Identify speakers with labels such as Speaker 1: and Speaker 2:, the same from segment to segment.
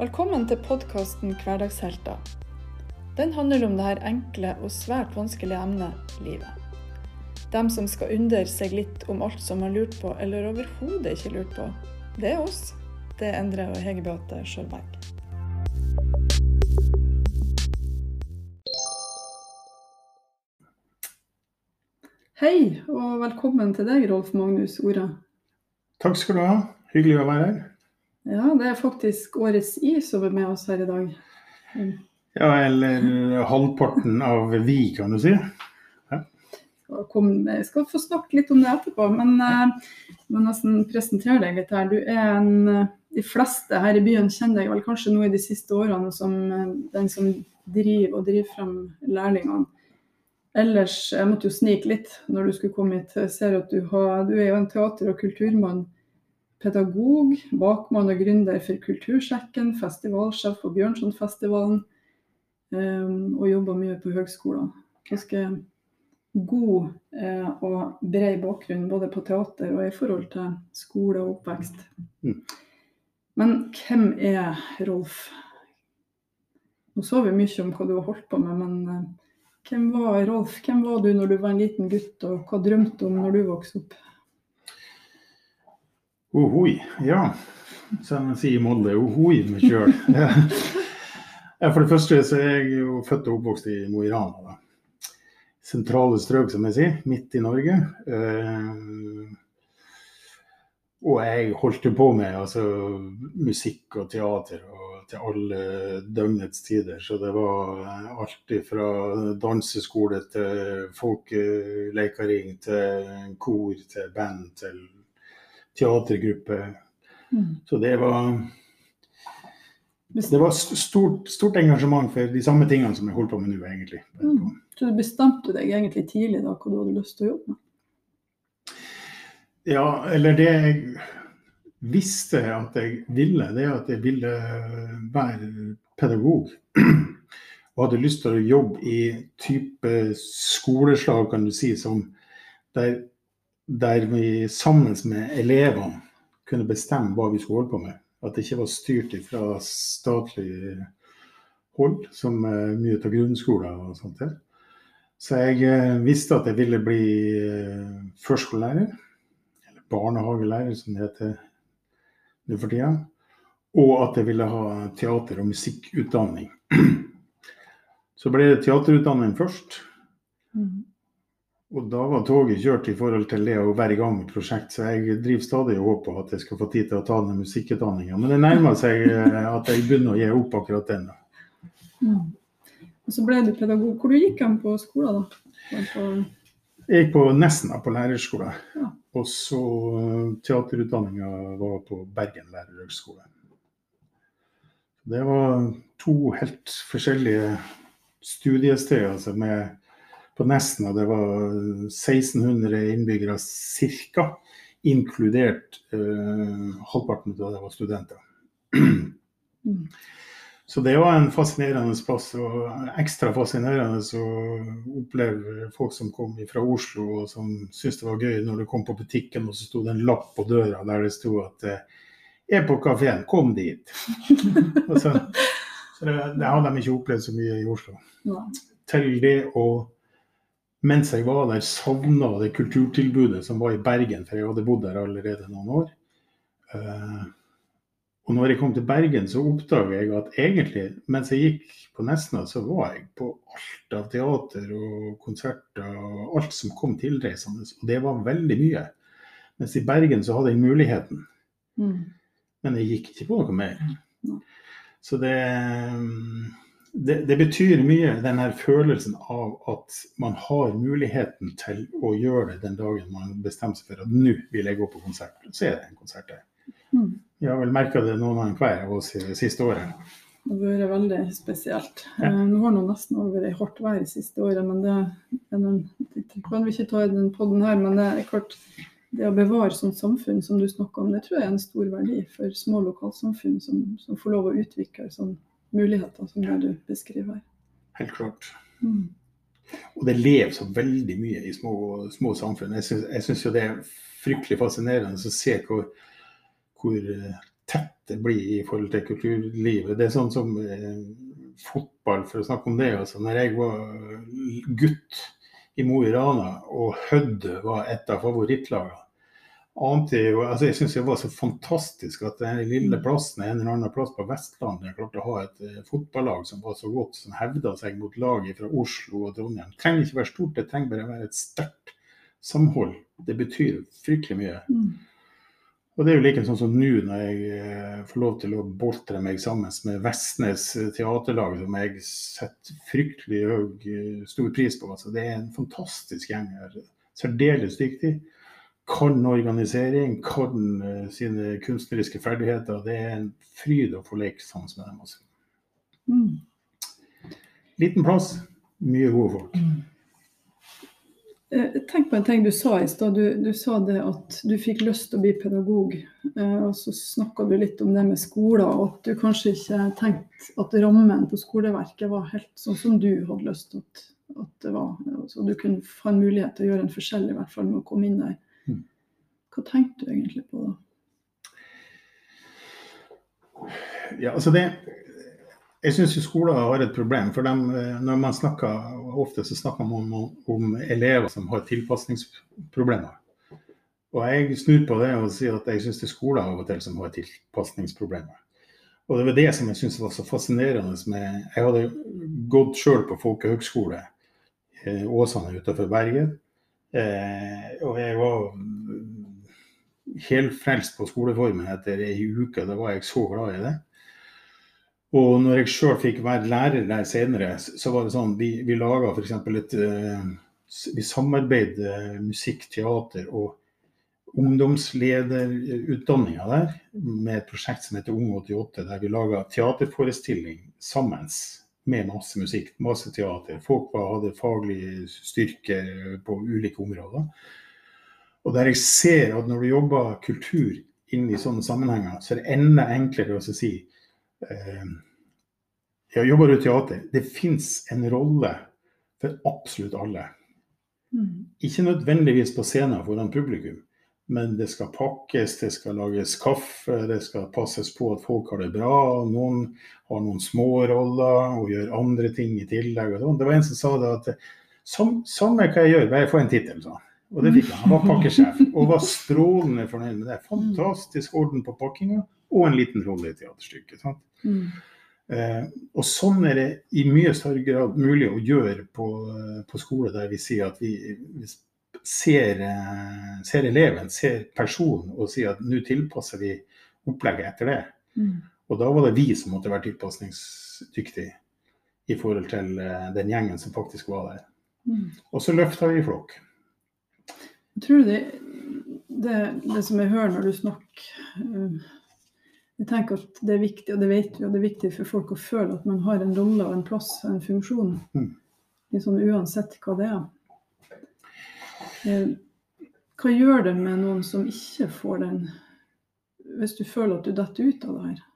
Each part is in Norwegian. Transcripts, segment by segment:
Speaker 1: Velkommen til podkasten Hverdagshelter. Den handler om det her enkle og svært vanskelige emnet livet. Dem som skal undre seg litt om alt som har lurt på, eller overhodet ikke lurt på. Det er oss. Det er Endre og Hege Beate Sjølberg. Hei, og velkommen til deg, Rolf Magnus Ora.
Speaker 2: Takk skal du ha. Hyggelig å være her.
Speaker 1: Ja, det er faktisk årets is som er med oss her i dag.
Speaker 2: Ja, eller halvparten av vi, kan du si.
Speaker 1: Jeg skal få snakke litt om det etterpå, men eh, jeg må nesten presentere deg litt her. Du er en eh, De fleste her i byen kjenner deg vel kanskje nå i de siste årene som eh, den som driver og driver frem lærlingene. Ellers, jeg måtte jo snike litt når du skulle komme hit. Jeg ser at du, har, du er jo en teater- og kulturmann. Pedagog, bakmann og gründer for Kultursjekken, festivalsjef på Bjørnsonfestivalen. Um, og jobber mye på høgskoler. Ganske god eh, og bred bakgrunn både på teater og i forhold til skole og oppvekst.
Speaker 2: Mm.
Speaker 1: Men hvem er Rolf? Nå så vi mye om hva du har holdt på med, men eh, hvem var Rolf? Hvem var du når du var en liten gutt, og hva drømte du om når du vokste opp?
Speaker 2: Ohoi, ja. Som man sier i Molde, ohoi meg sjøl. Ja, for det første så er jeg jo født og oppvokst i Mo i Rana. sentrale strøk, som jeg sier, midt i Norge. Eh, og jeg holdt på med altså, musikk og teater og til alle døgnets tider. Så det var alt fra danseskole til folkelekering til kor til band til teatergruppe.
Speaker 1: Mm.
Speaker 2: Så det var det var stort, stort engasjement for de samme tingene som jeg holdt på med nå, egentlig.
Speaker 1: Mm. Så du bestemte deg egentlig tidlig da hva du hadde lyst til å jobbe med?
Speaker 2: Ja, eller det jeg visste at jeg ville, det er at jeg ville være pedagog. Og hadde lyst til å jobbe i type skoleslag, kan du si, som der, der vi sammen med elevene kunne bestemme hva vi skulle holde på med. At det ikke var styrt fra statlig hold, som mye av grunnskoler og sånt. til. Så jeg visste at jeg ville bli førskolelærer, eller barnehagelærer som det heter nå for tida. Og at jeg ville ha teater- og musikkutdanning. Så ble det teaterutdanning først. Og da var toget kjørt i forhold til det være i gang med prosjekt, så jeg driver stadig og håper at jeg skal få tid til å ta den musikkutdanninga. Men det nærmer seg at jeg begynner å gi opp akkurat den.
Speaker 1: Mm. Og så ble du pedagog. Hvor du gikk du på skolen, da? På...
Speaker 2: Jeg gikk på Nesna på lærerskolen.
Speaker 1: Ja.
Speaker 2: Og så teaterutdanninga var på Bergen lærerhøgskole. Det var to helt forskjellige studiesteder. Altså med på Nesna det var 1600 innbyggere ca., inkludert eh, halvparten av det var studenter.
Speaker 1: Mm.
Speaker 2: Så det var en fascinerende plass, og ekstra fascinerende å oppleve folk som kom fra Oslo og som syntes det var gøy når du kom på butikken og så sto det en lapp på døra der det sto at er på kafeen, kom dit. så, så det, det hadde de ikke opplevd så mye i Oslo.
Speaker 1: Ja.
Speaker 2: Til det å mens jeg var der, savna det kulturtilbudet som var i Bergen, for jeg hadde bodd der allerede noen år. Uh, og når jeg kom til Bergen, så oppdaga jeg at egentlig, mens jeg gikk på Nesna, så var jeg på alt av teater og konserter og alt som kom tilreisende. Og det var veldig mye. Mens i Bergen så hadde jeg muligheten.
Speaker 1: Mm.
Speaker 2: Men jeg gikk ikke på noe mer. Så det det, det, betyr mye, den her følelsen av at man har muligheten til å gjøre det den dagen man bestemmer seg for at nå vil jeg gå på konsert. Så er det en konsert der.
Speaker 1: Mm.
Speaker 2: Jeg har vel merka det noen av hver av oss i det siste året.
Speaker 1: Det har vært veldig spesielt.
Speaker 2: Ja.
Speaker 1: Eh, nå har det nesten over i hardt vær det siste året, men det, det, det kan vi ikke ta i den poden her. Men det er klart, det å bevare sånt samfunn som du snakker om, det tror jeg er en stor verdi for små lokalsamfunn som, som får lov å utvikle sånne muligheter som det du beskriver.
Speaker 2: Helt klart.
Speaker 1: Mm.
Speaker 2: Og det lever så veldig mye i små, små samfunn. Jeg syns, jeg syns jo det er fryktelig fascinerende å se hvor, hvor tett det blir i forhold til kulturlivet. Det er sånn som eh, fotball, for å snakke om det. Altså, når jeg var gutt i Mo i Rana og Hødd var et av favorittlagene ante jo, altså Jeg syns det var så fantastisk at den lille
Speaker 1: Mm.
Speaker 2: plassen en eller annen plass på Vestlandet klarte å ha et eh, fotballag som var så godt, som hevda seg mot lag fra Oslo og Trondheim. Det trenger ikke være stort, det trenger bare være et sterkt samhold. Det betyr fryktelig mye.
Speaker 1: Mm.
Speaker 2: Og det er jo like sånn som nå når jeg eh, får lov til å boltre meg sammen med Vestnes teaterlag, som jeg setter fryktelig høy, eh, stor pris på. Altså, det er en fantastisk gjeng her. Særdeles dyktig. Kan organisering, kan eh, sine kunstneriske ferdigheter. Det er en fryd å få leke sammen med dem. Også.
Speaker 1: Mm.
Speaker 2: Liten plass, mye gode folk.
Speaker 1: Mm. Tenk på en ting du sa i stad. Du, du sa det at du fikk lyst til å bli pedagog. Eh, og så snakka du litt om det med skoler, og at du kanskje ikke tenkte at rammen på skoleverket var helt sånn som du hadde lyst til at, at det var. Så du kunne få en mulighet til å gjøre en forskjell, i hvert fall med å komme inn der.
Speaker 2: Mm.
Speaker 1: Hva tenkte du egentlig på da?
Speaker 2: Ja, altså det, jeg syns skoler har et problem. for dem, eh, Når man snakker, Ofte så snakker man om, om elever som har tilpasningsproblemer. Og jeg snur på det og sier at jeg syns det er skoler av og til som har tilpasningsproblemer. Og det var det som jeg syntes var så fascinerende med Jeg hadde gått sjøl på folkehøgskole Åsane utenfor Bergen. Eh, og jeg var helt helfrelst på skoleformen etter ei uke. Da var jeg så glad i det. Og når jeg sjøl fikk være lærer der senere, så var det sånn Vi, vi laga f.eks. et eh, Vi samarbeidet musikk, teater og ungdomslederutdanninga der med et prosjekt som heter Ung 88, der vi laga teaterforestilling sammen med masse musikk, masse teater. Folk var, hadde faglig styrke på ulike områder. Og der jeg ser at når du jobber kultur inn i sånne sammenhenger, så er det enda enklere å si eh, Ja, jobber du teater? Det fins en rolle for absolutt alle.
Speaker 1: Mm.
Speaker 2: Ikke nødvendigvis på scenen foran publikum, men det skal pakkes, det skal lages kaffe, det skal passes på at folk har det bra. Noen har noen små roller og gjør andre ting i tillegg. og sånn. Det var en som sa det at "Sam- samme hva jeg gjør, bare få en tittel, sa han. Og det fikk han. Han var pakkesjef og var strålende fornøyd med det. Fantastisk orden på pakkinga og en liten rolle i teaterstykket. sant?
Speaker 1: Mm.
Speaker 2: Eh, og sånn er det i mye større grad mulig å gjøre på, på skole, der vi sier at vi, vi ser, eh, ser eleven, ser personen, og sier at nå tilpasser vi opplegget etter det.
Speaker 1: Mm.
Speaker 2: Og da var det vi som måtte være tilpasningsdyktige i forhold til eh, den gjengen som faktisk var der.
Speaker 1: Mm.
Speaker 2: Og så løfta vi i flokk.
Speaker 1: Tror du det, det, det som jeg hører når du snakker eh, Jeg tenker at det er viktig, og det vet vi, og det er viktig for folk å føle at man har en rolle og en plass og en funksjon.
Speaker 2: Mm.
Speaker 1: Sånn uansett hva det er. Eh, Hva gjør det med noen som ikke får den Hvis du føler at du detter ut av det her?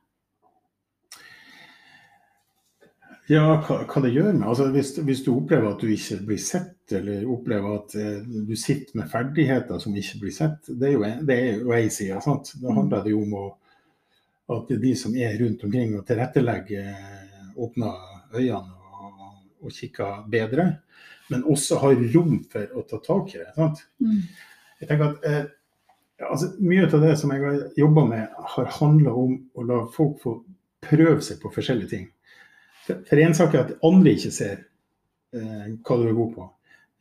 Speaker 2: Ja, hva, hva det gjør med altså hvis, hvis du opplever at du ikke blir sett, eller opplever at eh, du sitter med ferdigheter som ikke blir sett, det er jo det er jo ei side. sant? Da handler det jo om å, at de som er rundt omkring og tilrettelegger, åpner øynene og, og kikker bedre. Men også har rom for å ta tak i det. sant? Jeg tenker at eh, altså, Mye av det som jeg har jobba med, har handla om å la folk få prøve seg på forskjellige ting. For, for en sak er at andre ikke ser eh, hva du er god på.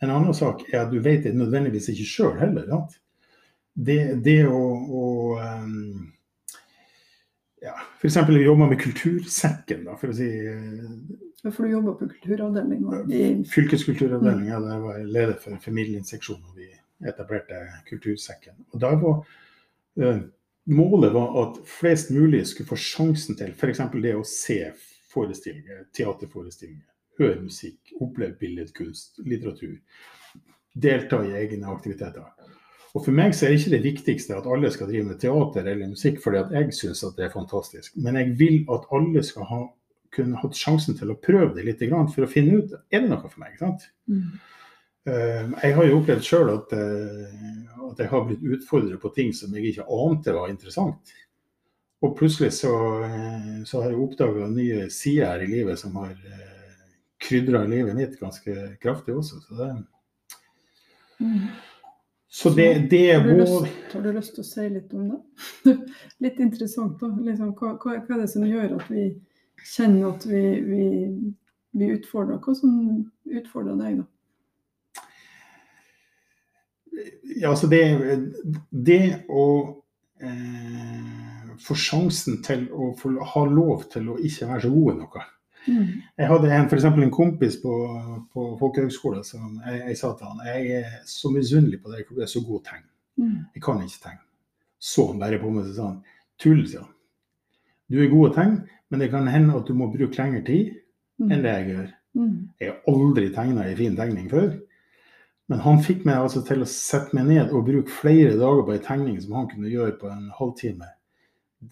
Speaker 2: En annen sak er at du vet det nødvendigvis ikke sjøl heller. Sant? Det, det å, å um, F.eks. vi jobber med Kultursekken. Da, for å si, eh,
Speaker 1: For du jobba på kulturavdelinga i
Speaker 2: Fylkeskulturavdelinga, der var jeg leder for formidlingsseksjonen. Vi etablerte Kultursekken. Og der var eh, Målet var at flest mulig skulle få sjansen til f.eks. det å se forestillinger, teaterforestillinger, høre musikk, oppleve billedkunst, litteratur. Delta i egne aktiviteter. Og For meg så er det ikke det viktigste at alle skal drive med teater eller musikk fordi at jeg syns at det er fantastisk. Men jeg vil at alle skal ha, kunne hatt sjansen til å prøve det litt for å finne ut er det noe for meg. sant?
Speaker 1: Mm.
Speaker 2: Eh, Jeg har jo opplevd sjøl at, eh, at jeg har blitt utfordret på ting som jeg ikke ante var interessant. Og plutselig så, eh, så har jeg oppdaga nye sider her i livet som har krydra livet mitt ganske kraftig også. Så det,
Speaker 1: Mm.
Speaker 2: Så det, det er vår
Speaker 1: har du lyst til å si litt om det? litt interessant, da. Liksom, hva, hva, hva er det som gjør at vi kjenner at vi, vi, vi utfordrer? Hva som utfordrer deg, da?
Speaker 2: Ja, altså det, det å eh, få sjansen til å få ha lov til å ikke være så god i noe.
Speaker 1: Mm.
Speaker 2: Jeg hadde en, eksempel en kompis på, på folkehøgskolen som jeg, jeg sa til han jeg er så misunnelig på deg, for du er så god å tegne.
Speaker 1: Mm.
Speaker 2: Jeg kan ikke tegne. Så han bare på meg og sa han, tull, sier han. Du er god å tegne, men det kan hende at du må bruke lengre tid enn det jeg gjør.
Speaker 1: Mm.
Speaker 2: Jeg har aldri tegna ei en fin tegning før. Men han fikk meg altså til å sette meg ned og bruke flere dager på ei tegning som han kunne gjøre på en halvtime.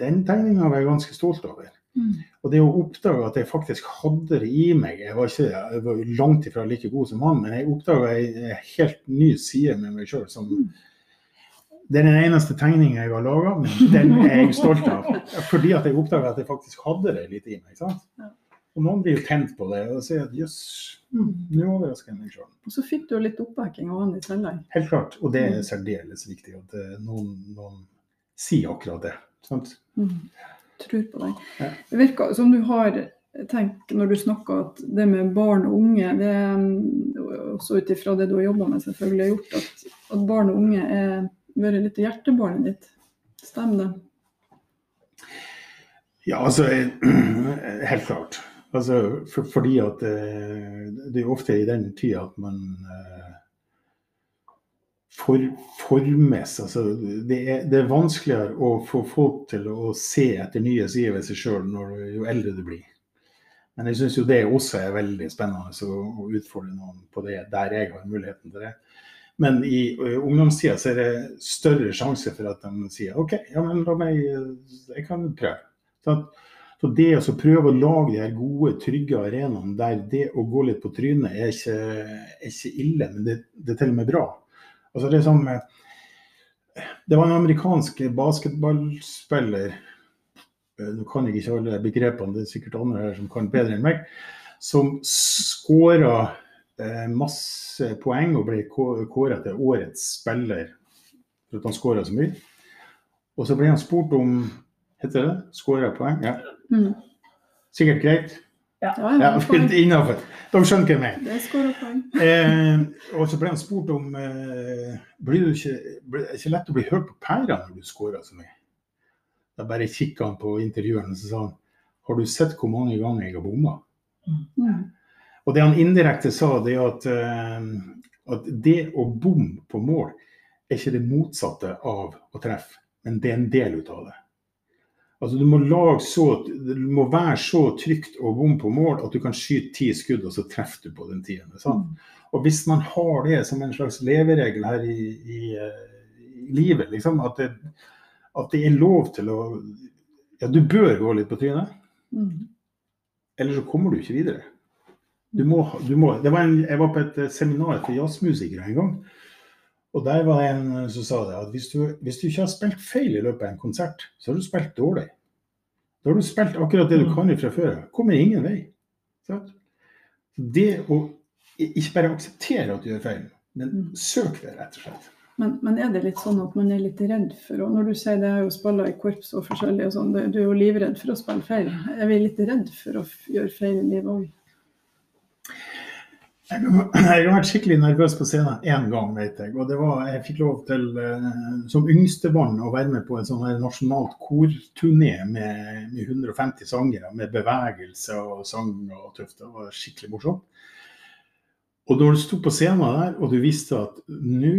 Speaker 2: Den tegninga var jeg ganske stolt over.
Speaker 1: Mm.
Speaker 2: Og det å oppdage at jeg faktisk hadde det i meg Jeg var, ikke, jeg var langt ifra like god som han, men jeg oppdaga ei helt ny side med meg sjøl som Det er den eneste tegninga jeg har laga, men den er jeg stolt av. Fordi at jeg oppdaga at jeg faktisk hadde det litt i meg. sant?
Speaker 1: Ja.
Speaker 2: Og noen blir jo tent på det og sier at jøss, mm, nå overrasker jeg meg sjøl.
Speaker 1: Og så fikk du litt oppbacking av han i tillegg.
Speaker 2: Helt klart. Og det er særdeles viktig at eh, noen, noen sier akkurat det. sant?
Speaker 1: Mm. Tror på.
Speaker 2: Ja.
Speaker 1: Det virker som du har tenkt når du snakker at det med barn og unge, det er også ut ifra det du har jobba med, selvfølgelig har gjort at, at barn og unge er vært litt hjertebarnet ditt. Stemmer det?
Speaker 2: Ja, altså eh, Helt klart. Altså, for, fordi at det, det er ofte i den tida at man eh, for, formes. Altså, det, er, det er vanskeligere å få folk til å se etter nye sider ved seg sjøl jo eldre du blir. Men jeg syns jo det også er veldig spennende å, utfordre noen på det der jeg har muligheten til det. Men i uh, ungdomstida så er det større sjanse for at de sier OK, ja, men la meg Jeg kan prøve. Sant? Så det å prøve å lage de her gode, trygge arenaene der det å gå litt på trynet er ikke, er ikke ille, men det, det er til og med bra. Altså det, sånn, eh, det var en amerikansk basketballspiller eh, Nå kan jeg ikke alle begrepene, det er sikkert andre her som kan bedre enn meg. Som skåra eh, masse poeng og ble kåra til årets spiller for at han skåra så mye. Og så ble han spurt om Heter det? Skåra poeng? Ja.
Speaker 1: Mm.
Speaker 2: Sikkert greit.
Speaker 1: Ja,
Speaker 2: Ja. Innafor. De skjønner hva jeg mener.
Speaker 1: Det skårer poeng.
Speaker 2: Eh, og så ble han spurt om eh, blir du ikke, blir det ikke lett å bli hørt på pæra når du scorer så mye. Da bare kikka han på intervjueren og så sa han, har du sett hvor mange ganger jeg har bomma?
Speaker 1: Mm.
Speaker 2: Og det han indirekte sa, det er at, eh, at det å bomme på mål er ikke det motsatte av å treffe, men det er en del ut av det. Altså du må, så, du må være så trygt og bom på mål at du kan skyte ti skudd, og så treffer du på den tiende. sant? Og hvis man har det som en slags leveregel her i, i, eh, i livet, liksom, at det, at det er lov til å Ja, du bør gå litt på trynet,
Speaker 1: Mm.
Speaker 2: eller så kommer du ikke videre. Du må, du må, det var en, jeg var på et eh, seminar for jazzmusikere en gang. Og der var det en som sa det, at hvis du, hvis du ikke har spilt feil i løpet av en konsert, så har du spilt dårlig. Da har du spilt akkurat det du
Speaker 1: Mm.
Speaker 2: kan fra før av. Kommer ingen vei. Sant? Det å ikke bare akseptere at du gjør feil, men
Speaker 1: Mm.
Speaker 2: søk det, rett og slett.
Speaker 1: Men, men er det litt sånn at man er litt redd for og Når du sier det er jo spiller i korps og forskjellig og sånn, du du er jo livredd for å spille feil. Er vi litt redd for å gjøre feil i livet òg?
Speaker 2: Jeg har vært skikkelig nervøs på scenen én gang, vet jeg. Og det var, jeg fikk lov til, eh, som yngstebarn, å være med på en sånn nasjonalt korturné med, med 150 sangere, med bevegelse og sang og tøft. Det var skikkelig morsomt. Og når du sto på scenen der, og du visste at nå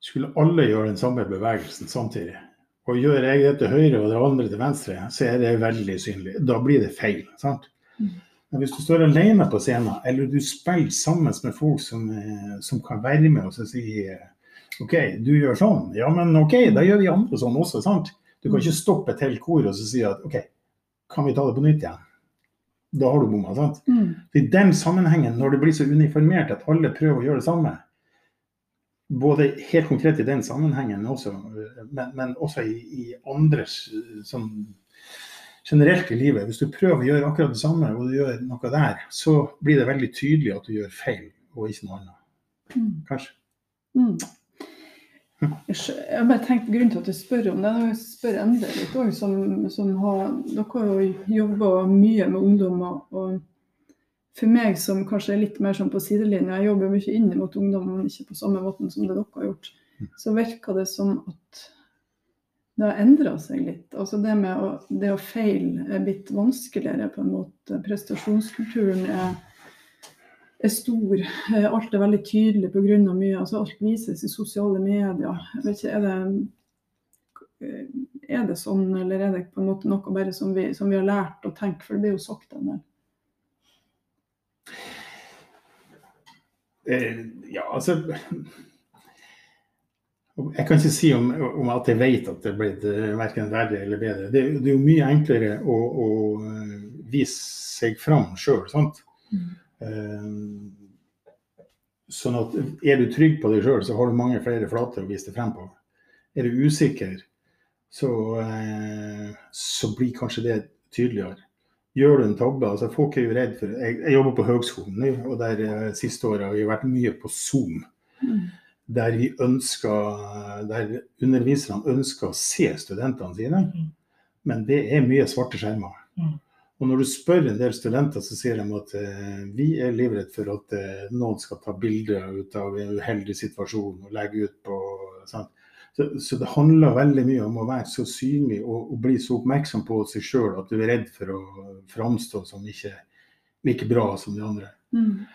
Speaker 2: skulle alle gjøre den samme bevegelsen samtidig, og gjør jeg det til høyre og det andre til venstre, så er det veldig synlig. Da blir det feil. sant?
Speaker 1: Mm.
Speaker 2: Men hvis du står alene på scenen, eller du spiller sammen med folk som, eh, som kan være med og si eh, OK, du gjør sånn. Ja, men OK, da gjør vi andre sånn også, sant? Du kan ikke stoppe et helt kor og så si at OK, kan vi ta det på nytt igjen? Da har du bomma, sant?
Speaker 1: Mm.
Speaker 2: I den sammenhengen, når det blir så uniformert at alle prøver å gjøre det samme, både helt konkret i den sammenhengen også, men, men også i, i andres sånn generelt i livet. Hvis du prøver å gjøre akkurat det samme, og du gjør noe der, så blir det veldig tydelig at du gjør feil, og ikke noe annet.
Speaker 1: Mm.
Speaker 2: Kanskje.
Speaker 1: Mm. Jeg bare tenkt Grunnen til at jeg spør om det, jeg spør Endre litt òg, som, som har Dere har jo jobba mye med ungdommer. og for meg som kanskje er litt mer sånn på sidelinja, jeg jobber mye inn mot ungdom, men ikke på samme måten som det dere har gjort, så virker det som at det har endra seg litt. Altså det med å, det å feile er blitt vanskeligere på en måte. Prestasjonskulturen er, er stor. Eh, Alt er veldig tydelig pga. mye. Altså alt vises i sosiale medier. Jeg vet ikke, er det, er det sånn, eller er det på en måte noe bare som vi, som vi har lært å tenke? For det blir jo sagt en del.
Speaker 2: Eh, ja, altså Jeg kan ikke si om, om at jeg vet at det er blitt eh, verken verre eller bedre. Det, det er jo mye enklere å, å eh, vise seg fram sjøl, sant. Eh, sånn at er du trygg på deg sjøl, så har du mange flere flater å vise deg frem på. Er du usikker, så, uh, så blir kanskje det tydeligere. Gjør du en tabbe altså Folk er jo redd for Jeg, jeg jobber på høgskolen og der siste året har vi vært mye på Zoom. Der vi ønsker Der underviserne ønsker å se studentene sine. Men det er mye svarte skjermer.
Speaker 3: Mm.
Speaker 2: Og når du spør en del studenter, så sier de at eh, vi er livredd for at eh, noen skal ta bilder ut av en uheldig situasjon og legge ut på sant? Så, så det handler veldig mye om å være så synlig og, og bli så oppmerksom på seg sjøl at du er redd for å framstå som ikke like bra som de andre.
Speaker 1: Mm.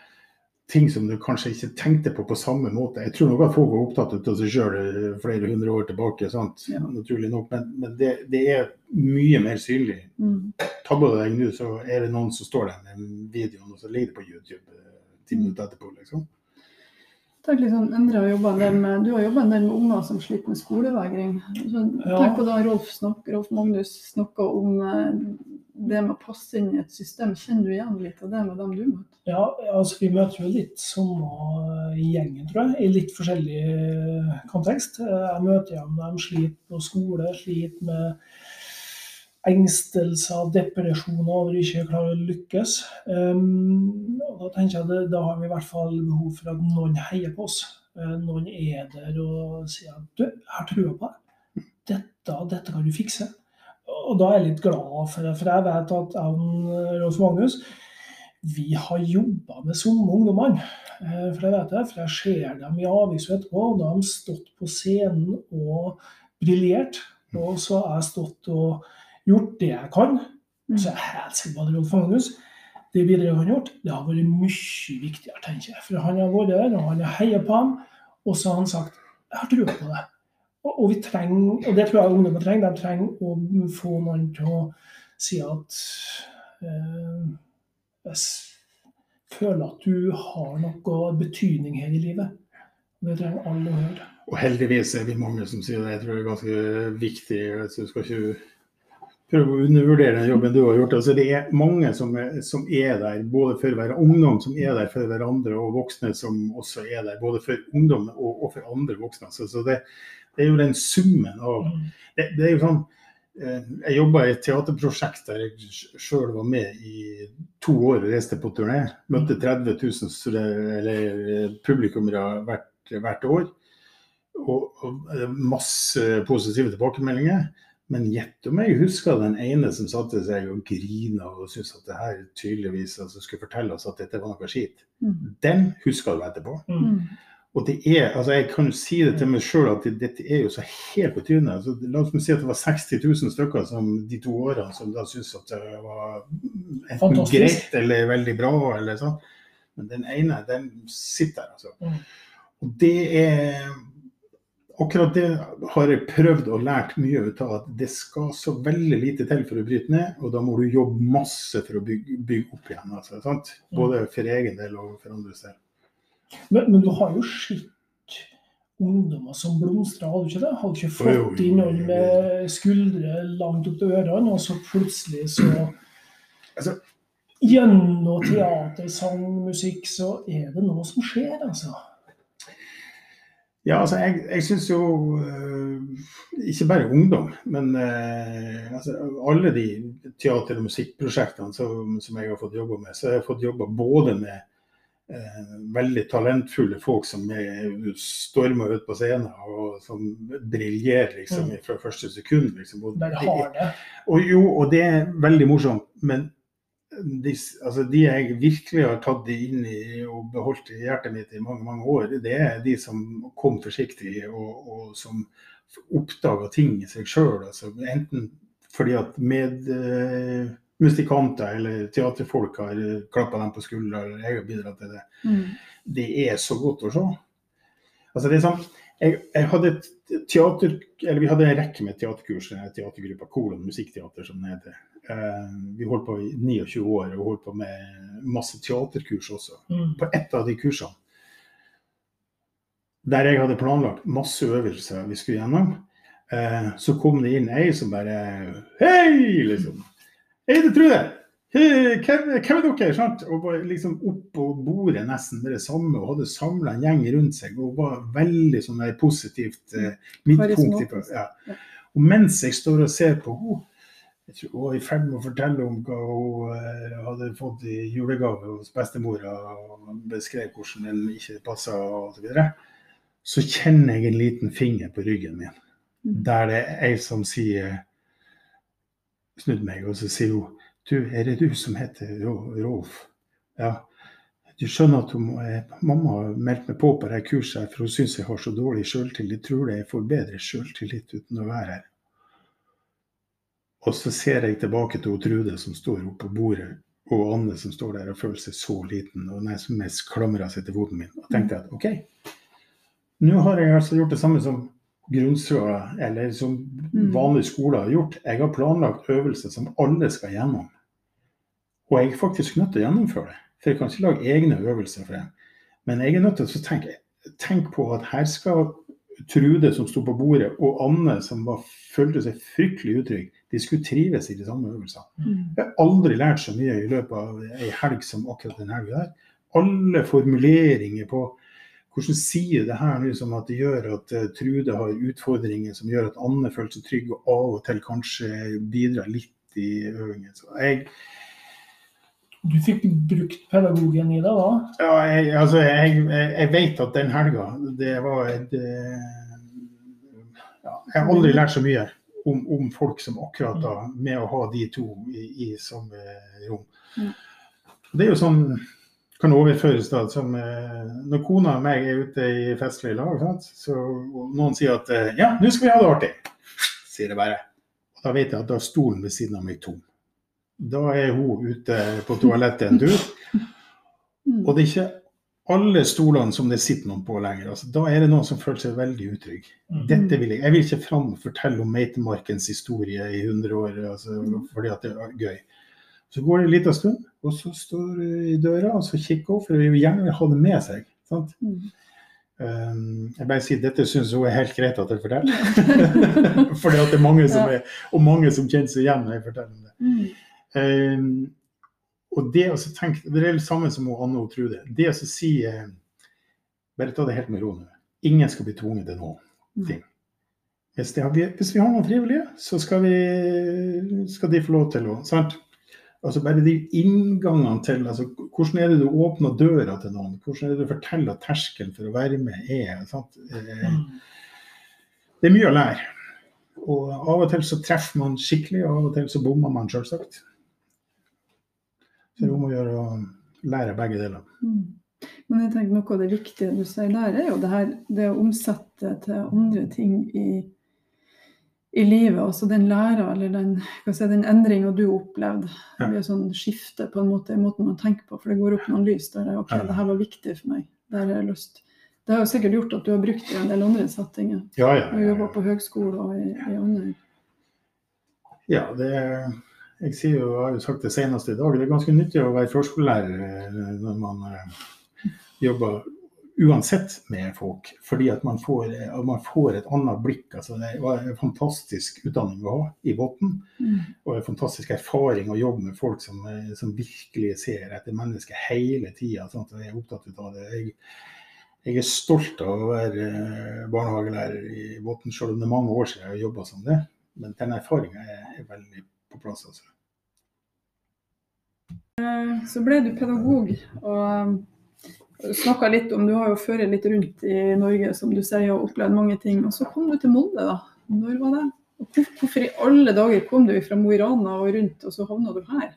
Speaker 2: Ting som du kanskje ikke tenkte på på samme måte. Jeg tror nok at folk var opptatt av seg sjøl flere hundre år tilbake?
Speaker 1: Ja.
Speaker 2: naturlig nok. Men, men det, det er mye mer synlig.
Speaker 1: Mm.
Speaker 2: Tabber du deg nå, så er det noen som står der med videoen, og så ligger det på YouTube eh, ti minutter etterpå. liksom.
Speaker 1: Tenk litt sånn, Endre har jobbet en del med, Du har jobba en del med unger som sliter med skolevegring. Så,
Speaker 3: Ja.
Speaker 1: Tenk på da Rolf, snak, Rolf Magnus snakka om eh, det med å passe inn i et system. Kjenner du igjen litt av det med dem du møter?
Speaker 3: Ja, altså vi møter jo litt samme gjengen, tror jeg, i litt forskjellig eh, kontekst. Eh, Jeg møter dem de sliter på skole, sliter med engstelser, depresjoner over ikke å klare å lykkes. Um, da tenker jeg at da har vi i hvert fall behov for at noen heier på oss. Eh, Noen er der og sier at du, jeg har trua på deg. Dette, dette kan du fikse. Og da er jeg litt glad for det, for jeg vet at jeg og Rolf Magnus vi har jobba med somme ungdommene. Eh, For jeg vet det, for jeg ser dem i avisa etterpå. og Da har de stått på scenen og briljert. Og så har jeg stått og gjort det jeg kan. Og så er jeg helt sikker på at Rolf Magnus, det videre han har gjort, det har vært mye viktigere, tenker jeg. For han har vært der, og han har heia på ham. Og så har han sagt jeg har trua på det. Og, og vi trenger, og det tror jeg ungdommer trenger, de trenger å få noen til å si at eh, jeg føler at du har noe betydning her i livet. Det trenger alle å høre.
Speaker 2: Og heldigvis er vi mange som sier det. Jeg tror det er ganske viktig. Jeg skal ikke prøve å undervurdere den jobben du har gjort. Altså, det er mange som er, som er der, både for å være ungdom som er der for hverandre, og voksne som også er der, både for ungdom og, og for andre voksne. Så, så det, det er jo den summen av det, det er jo sånn eh, Jeg jobba i et teaterprosjekt der jeg sjøl var med i to år og reiste på turné. Møtte 30 000 stud- eller eh, publikummere hvert, hvert år. Og, og eh, masse positive tilbakemeldinger. Men gjett om jeg husker den ene som satte seg og grina og syntes at det her tydeligvis altså, skulle fortelle oss at dette var noe skit.
Speaker 1: Mm.
Speaker 2: Den husker du etterpå.
Speaker 1: Mm.
Speaker 2: Og det er, altså jeg kan jo si det til meg sjøl at det, dette er jo så helt på trynet. Altså, la oss si at det var 60 000 stykker som de to årene som da syntes at det var enten
Speaker 3: Fantastisk.
Speaker 2: greit eller veldig bra. eller sånn. Men den ene, den sitter der, altså.
Speaker 3: Mm.
Speaker 2: Og det er Akkurat det har jeg prøvd og lært mye ut av. At det skal så veldig lite til for å bryte ned, og da må du jobbe masse for å bygge, bygge opp igjen. Altså, sant?
Speaker 3: Mm.
Speaker 2: Både for egen del og for andres del.
Speaker 3: Men, men du har jo sett ungdommer som blomstrer, har du ikke det? Har du ikke fått
Speaker 2: jo,
Speaker 3: inn noen med skuldre langt opp til ørene, og så plutselig så
Speaker 2: Altså-
Speaker 3: Gjennom teater, sang, musikk, så er det noe som skjer, altså.
Speaker 2: Ja, altså jeg, jeg syns jo uh, Ikke bare ungdom, men uh, altså, alle de teater- og musikkprosjektene som, som, jeg har fått jobba med, så jeg har jeg fått jobba både med eh, veldig talentfulle folk som stormer ut på scenen og som briljerer liksom, mm. fra første sekund. Liksom.
Speaker 3: Og, det.
Speaker 2: Og, jo, og det er veldig morsomt, men de, altså de, jeg virkelig har tatt inn i og beholdt i hjertet mitt i mange mange år, det er de som kom forsiktig og, og som oppdaga ting i seg sjøl. Altså, enten fordi at medmusikanter uh, eller teaterfolk har klappa dem på skuldra, eller jeg har bidratt til det. Mm. Det er så godt å se. Altså, det er sånn, jeg, jeg hadde teater, eller Vi hadde en rekke med teaterkurs, teatergruppa Kolon musikkteater, som det heter. Eh, vi holdt på i 29 år og holdt på med masse teaterkurs også. Mm. På ett av de kursene, der jeg hadde planlagt masse øvelser vi skulle gjennom, eh, så kom det inn ei som bare Hei! liksom. Hei, det tror jeg! Hvem, hvem er dere? Sant? Og var liksom oppå bordet nesten med det samme og hadde samla en gjeng rundt seg og var veldig sånn der positivt eh, midtpunkt. Ja. Og mens jeg står og ser på henne, jeg tror hun var i ferd med å fortelle om hva hun uh, hadde fått i julegave hos bestemora, og beskrev hvordan den ikke passa osv. Så, så kjenner jeg en liten finger på ryggen min, mm. der det er ei som sier Snudd meg, og så sier hun Du, er det du som heter Rolf? Ja. Du skjønner at hun, eh, mamma har meldt meg på på det kurset for hun syns jeg har så dårlig sjøltillit. Tror det jeg får bedre sjøltillit uten å være her. Og så ser jeg tilbake til Trude som står oppe på bordet, og Anne som står der og føler seg så liten og nesten mest klamrer seg til foten min. Og tenkte at OK, nå har jeg altså gjort det samme som grunnskolen eller som mm. vanlige skoler har gjort. Jeg har planlagt øvelser som alle skal gjennom. Og jeg er faktisk nødt til å gjennomføre det. For jeg kan ikke lage egne øvelser for det. Men jeg er nødt til å tenke, tenke på at her skal Trude som sto på bordet, og Anne som var, følte seg fryktelig utrygg, de skulle trives i de samme øvelsene. Mm. Jeg har aldri lært så mye i løpet av ei helg som akkurat den helga der. Alle formuleringer på hvordan sier det her nå som at det gjør at uh, Trude har utfordringer som gjør at Anne føler seg trygg, og av og til kanskje bidrar litt i øvingen. Så jeg,
Speaker 3: du fikk brukt pedagogen i det da?
Speaker 2: Ja, jeg, altså, jeg, jeg vet at den helga, det var et eh, ja, Jeg har aldri lært så mye om, om, folk som akkurat da, med å ha de to i, i samme rom. Det er jo sånn kan overføres da som eh, Når kona og meg er ute i festlig lag, sant? så noen sier at eh, ja, nå skal vi ha det artig, sier det bare. Og da vet jeg at da er stolen ved siden av meg tom. Da er hun ute på toalettet en tur. Og det er ikke alle stolene som det sitter noen på lenger. Altså, da er det noen som føler seg veldig utrygg. Mm. Dette vil jeg. jeg vil ikke fram og fortelle om Meitemarkens historie i 100 år altså, mm. fordi at det er gøy. Så går det en liten stund, og så står hun i døra og så kikker hun, for hun vil gjerne ha det med seg. sant? Mm. Um, jeg bare sier dette syns hun er helt greit at jeg forteller. for det er mange som er, og mange som kjenner seg igjen når jeg forteller om det. Um, og det å tenke, det er det samme som Anne og Trude. Det å si eh, Bare ta det helt med ro nå. Ingen skal bli tvunget til noe. Mm. Hvis, har, hvis, vi har noen frivillige, så skal, vi, skal de få lov til å sant? Altså Bare de inngangene til altså, Hvordan er det du åpner døra til noen? Hvordan er det du forteller at terskelen for å være med er? Sant? Eh. Det er mye å lære. Og av og til så treffer man skikkelig, og av og til så bommer man, selvsagt. Så det er om å gjøre å lære begge deler. Mm.
Speaker 1: Men jeg tenker noe av det viktige du sier der, er jo det her det å omsette til andre ting i, i livet. Altså den læra, eller den, si, den endringa du opplevde. Det blir sånn skifte på en måte i måten man tenker på, for det går opp noen lys der det, OK, det her var viktig for meg. Det har jeg lyst. Det har jo sikkert gjort at du har brukt det i en del andre settinger.
Speaker 2: Ja, ja, ja,
Speaker 1: ja. Og jobba på høgskole og i, i andre.
Speaker 2: Ja, det er jeg sier jo, jeg har jo sagt det senest i dag, det er ganske nyttig å være førskolelærer eh, når man eh, jobber uansett med folk. Fordi at man får, at man får et annet blikk. Altså, det var en fantastisk utdanning å ha i bunnen. Mm. Og en fantastisk erfaring å jobbe med folk som, som virkelig ser etter mennesket hele tida. Sånn, jeg er opptatt av det. Jeg, jeg er stolt av å være eh, barnehagelærer i bunnen, selv om det er mange år siden jeg har jobba som det. Men den erfaringa er, er, veldig på plass. altså.
Speaker 1: Så ble du pedagog, og snakka litt om Du har jo ført litt rundt i Norge, som du sier, og opplevd mange ting. Og så kom du til Molde, da. Når var det? Og hvorfor i alle dager kom du fra Mo i Rana og rundt, og så havna du her?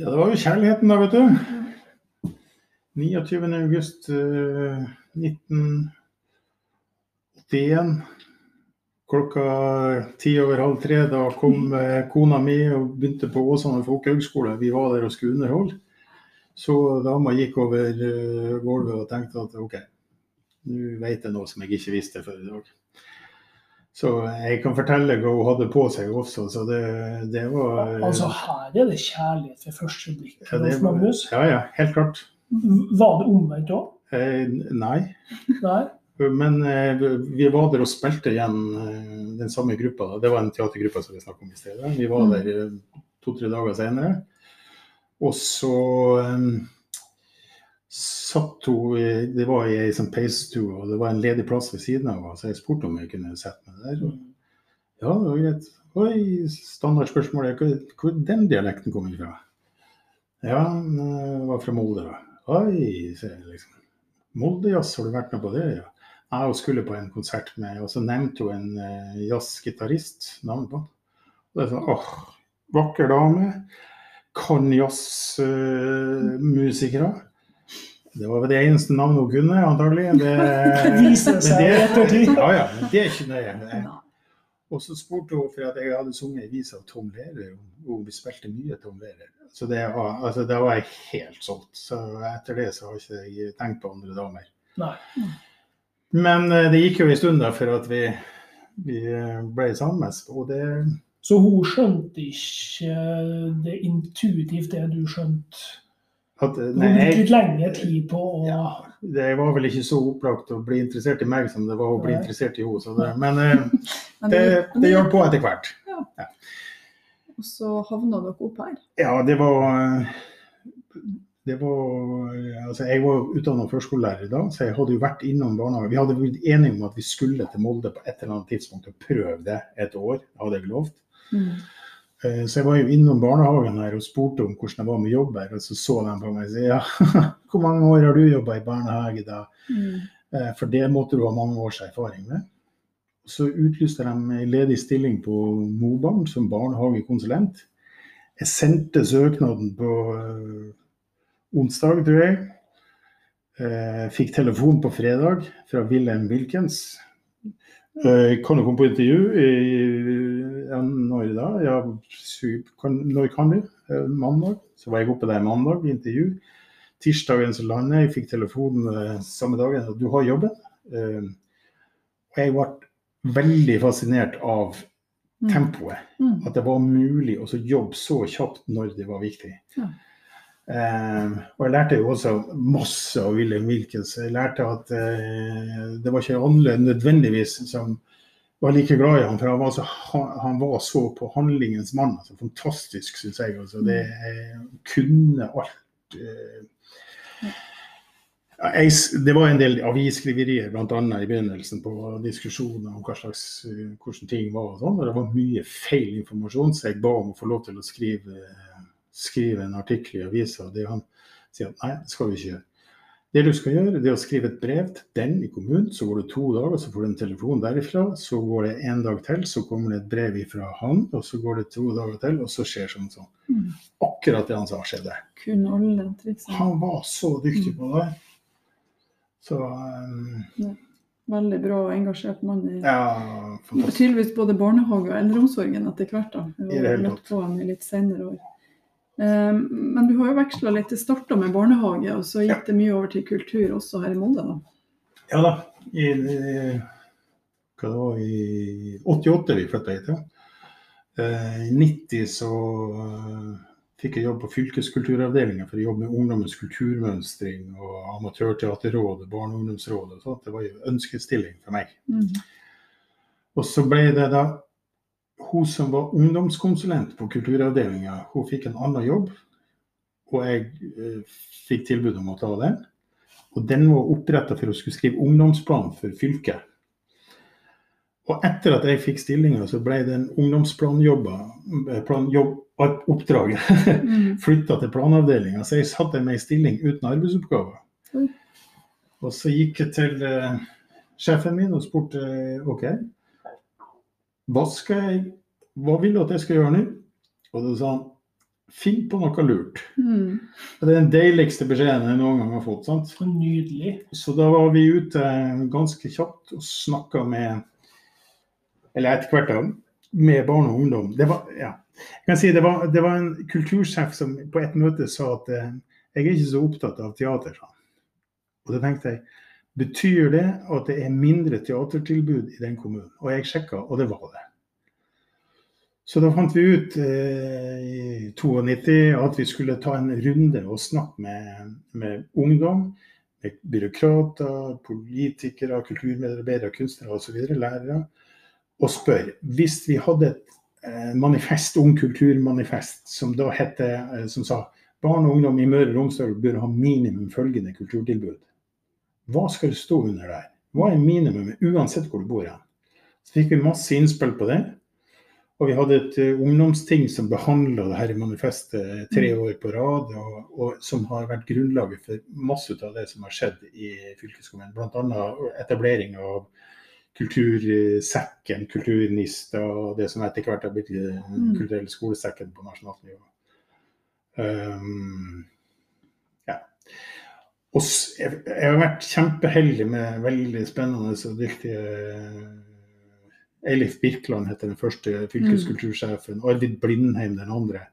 Speaker 2: Ja, det var jo kjærligheten, da, vet du. 29.8.1981. Klokka ti over halv tre. Da kom eh, kona mi og begynte på Åsane folkehøgskole. Vi var der og skulle underholde. Så dama gikk over uh, gulvet og tenkte at OK, nå vet jeg noe som jeg ikke visste før i dag. Så jeg kan fortelle hva hun hadde på seg også, så det, det var
Speaker 3: Altså her er det kjærlighet ved første blikk,
Speaker 2: ja, det,
Speaker 3: Magnus.
Speaker 2: Ja, ja, helt klart.
Speaker 3: Var det omvendt òg?
Speaker 2: Eh, nei.
Speaker 3: Nei?
Speaker 2: Men eh, vi var der og spilte igjen eh, den samme gruppa. Det var en teatergruppe som vi snakket om i stedet. Vi var
Speaker 1: Mm.
Speaker 2: der eh, to-tre dager senere. Og så eh, satt hun Det var i ei sånn peisestue, og det var en ledig plass ved siden av henne, så jeg spurte om jeg kunne sette meg der. Og, ja, det var greit. Oi, standardspørsmålet hvor, hvor den dialekten kommer fra? Ja, den var fra Molde, da. Oi, sier jeg liksom. Moldejazz, har du vært med på det? Ja. Jeg skulle på en konsert med, og så nevnte hun en uh, jazzgitarist, navnet på. Og det er sånn, åh, vakker dame, kan jazzmusikere. det var det eneste navnet hun kunne, antagelig. Det, det-
Speaker 3: ettertid.
Speaker 2: Ja, ja, men det er ikke nøye. Og så spurte hun for at jeg hadde sunget en vise av Tom Lehrer, og vi spilte mye Tom Lehrer. Så det var, altså, da var jeg helt solgt. Så etter det så har ikke jeg tenkt på andre damer.
Speaker 3: Nei.
Speaker 2: Men eh, det gikk jo en stund da før at vi, vi eh, ble sammen. Og det
Speaker 3: Så hun skjønte ikke det intuitivt, det du skjønte?
Speaker 2: at, nei,
Speaker 3: Hun brukte litt lengre tid på å
Speaker 2: Ja. det var vel ikke så opplagt å bli interessert i meg som det var å bli
Speaker 3: Nei.
Speaker 2: interessert i henne. Men eh,
Speaker 1: Men
Speaker 2: det, det hjalp på etter hvert.
Speaker 1: Og så havna dere opp her.
Speaker 2: Ja, det var var, altså Jeg var utdanna førskolelærer da, så jeg hadde jo vært innom barnehage. Vi hadde blitt enige om at vi skulle til Molde på et eller annet tidspunkt og prøve det et år. Hadde jeg lovt. Mm. Så jeg var jo innom barnehagen her og spurte om hvordan det var med jobb her. Og så så de på meg og sa ja, hvor mange år har du jobba i barnehage da?
Speaker 1: Mm.
Speaker 2: Eh, For det måtte du ha mange års erfaring med. Så utlyste de ledig stilling på Mobarn som barnehagekonsulent. Jeg sendte søknaden på onsdag, tror jeg. Eh, fikk telefon på fredag fra Wilhelm Wilkens. Eh, kan du komme på intervju? I, ja, når da? Ja, når kan du? Eh, mandag. Så var jeg oppe der mandag, intervju. Tirsdagen så landet jeg, fikk telefon samme dagen du har jobben. Eh, og jeg ble veldig fascinert av
Speaker 1: Mm.
Speaker 2: tempoet.
Speaker 1: Mm.
Speaker 2: At det var mulig å jobbe så kjapt når det var viktig.
Speaker 1: Ja.
Speaker 2: Eh, og jeg lærte jo også masse av William Wilkins. Jeg lærte at eh, det var ikke alle nødvendigvis som var like glad i ham, for han var så, han, var så på handlingens mann. Altså, fantastisk, syns jeg. Altså, det eh, kunne alt. Eh, ja, jeg, det var en del avisskriverier annet i begynnelsen på diskusjoner om hva slags, eh, hvordan ting var. og sånn, og Det var mye feil informasjon, så jeg ba om å få lov til å skrive, skrive en artikkel i avisa. Det han sier at nei, det skal vi ikke gjøre. Det du skal gjøre, det er å skrive et brev til den i kommunen. Så går det to dager, så får du en telefon derifra. Så går det en dag til, så kommer det et brev fra han. Og så går det to dager til, og så skjer sånn sånn.
Speaker 1: Mm.
Speaker 2: Akkurat det han sa, skjedde. Han var så dyktig på det. Så um,
Speaker 1: Veldig bra og engasjert mann. i
Speaker 2: ja.
Speaker 1: Tydeligvis både barnehage og eldreomsorgen etter hvert. da. Vi har møtt på han i litt senere år. Eh, Men du har jo veksla litt. Det starta med barnehage, og så gikk det mye over til kultur også her i Molde. da.
Speaker 2: Ja da. I, hva det var, I 88 vi flytta hit. Ja. Eh, I 90 så eh, fikk jeg jobb på fylkeskulturavdelinga for å jobbe med ungdommens kulturmønstring og Amatørteaterrådet, Barne- og ungdomsrådet Så. Det var jo ønskestilling for meg.
Speaker 1: Mm.
Speaker 2: Og så ble det da hun som var ungdomskonsulent på kulturavdelinga, hun fikk en annen jobb. Og jeg eh, fikk tilbud om å ta den. Og den var oppretta for å skulle skrive ungdomsplan for fylket. Og etter at jeg fikk stillinga, så ble den ungdomsplanjobba planjobb, oppdraget
Speaker 1: Mm.
Speaker 2: flytta til planavdelinga. Så jeg satt der med ei stilling uten arbeidsoppgaver. Og så gikk jeg til eh, sjefen min og spurte eh, OK, hva, skal jeg, hva vil du at jeg skal gjøre nå? Og da sa han finn på noe lurt.
Speaker 1: Mm.
Speaker 2: Det er den deiligste beskjeden jeg noen gang har fått. sant?
Speaker 3: Så nydelig.
Speaker 2: Så da var vi ute ganske kjapt og snakka med Eller etter hvert, da. Med barn og ungdom. Det var, ja. Jeg kan si det var, det var en kultursjef som på et møte sa at eh, jeg er ikke så opptatt av teater. Og da tenkte jeg betyr det at det er mindre teatertilbud i den kommunen? Og jeg sjekka, og det var det. Så da fant vi ut eh, i 92 at vi skulle ta en runde og snakke med, med ungdom med byråkrater, politikere, kulturmedarbeidere, kunstnere osv., lærere, og spør hvis vi hadde et eh, manifest, Ung kulturmanifest, som da hette, eh, som sa barn og ungdom i Møre og Romsdal bør ha minimum følgende kulturtilbud. Hva skal det stå under der? Hva er minimumet, uansett hvor du bor hen? Så fikk vi masse innspill på det. Og vi hadde et eh, ungdomsting som behandla dette manifestet tre år på rad, og, og som har vært grunnlaget for masse av det som har skjedd i fylkeskommunen. Bl.a. etablering av Kultursekken, Kulturnista og det som etter hvert har blitt Den
Speaker 1: Mm.
Speaker 2: kulturelle skolesekken på nasjonalt nivå. Um. Og jeg, jeg har vært kjempeheldig med veldig spennende og dyktige Eilif Birkeland heter den første fylkeskultursjefen, Arvid Blindheim den andre.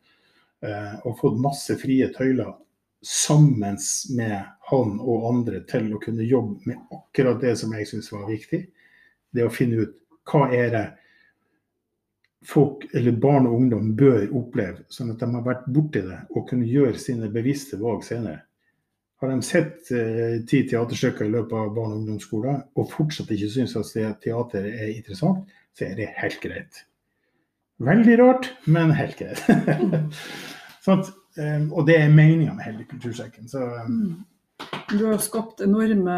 Speaker 2: Eh, og fått masse frie tøyler sammen med han og andre til å kunne jobbe med akkurat det som jeg syns var viktig. Det å finne ut hva er det folk, eller barn og ungdom bør oppleve, sånn at de har vært borti det og kunne gjøre sine bevisste valg senere. Har de sett eh, ti teaterstykker i løpet av barne- og ungdomsskolen og fortsatt ikke syns at teater er interessant, så er det helt greit. Veldig rart, men helt greit. sånn, eh, og det er meninga med hele Kultursekken. Så
Speaker 1: Mm. Du har skapt enorme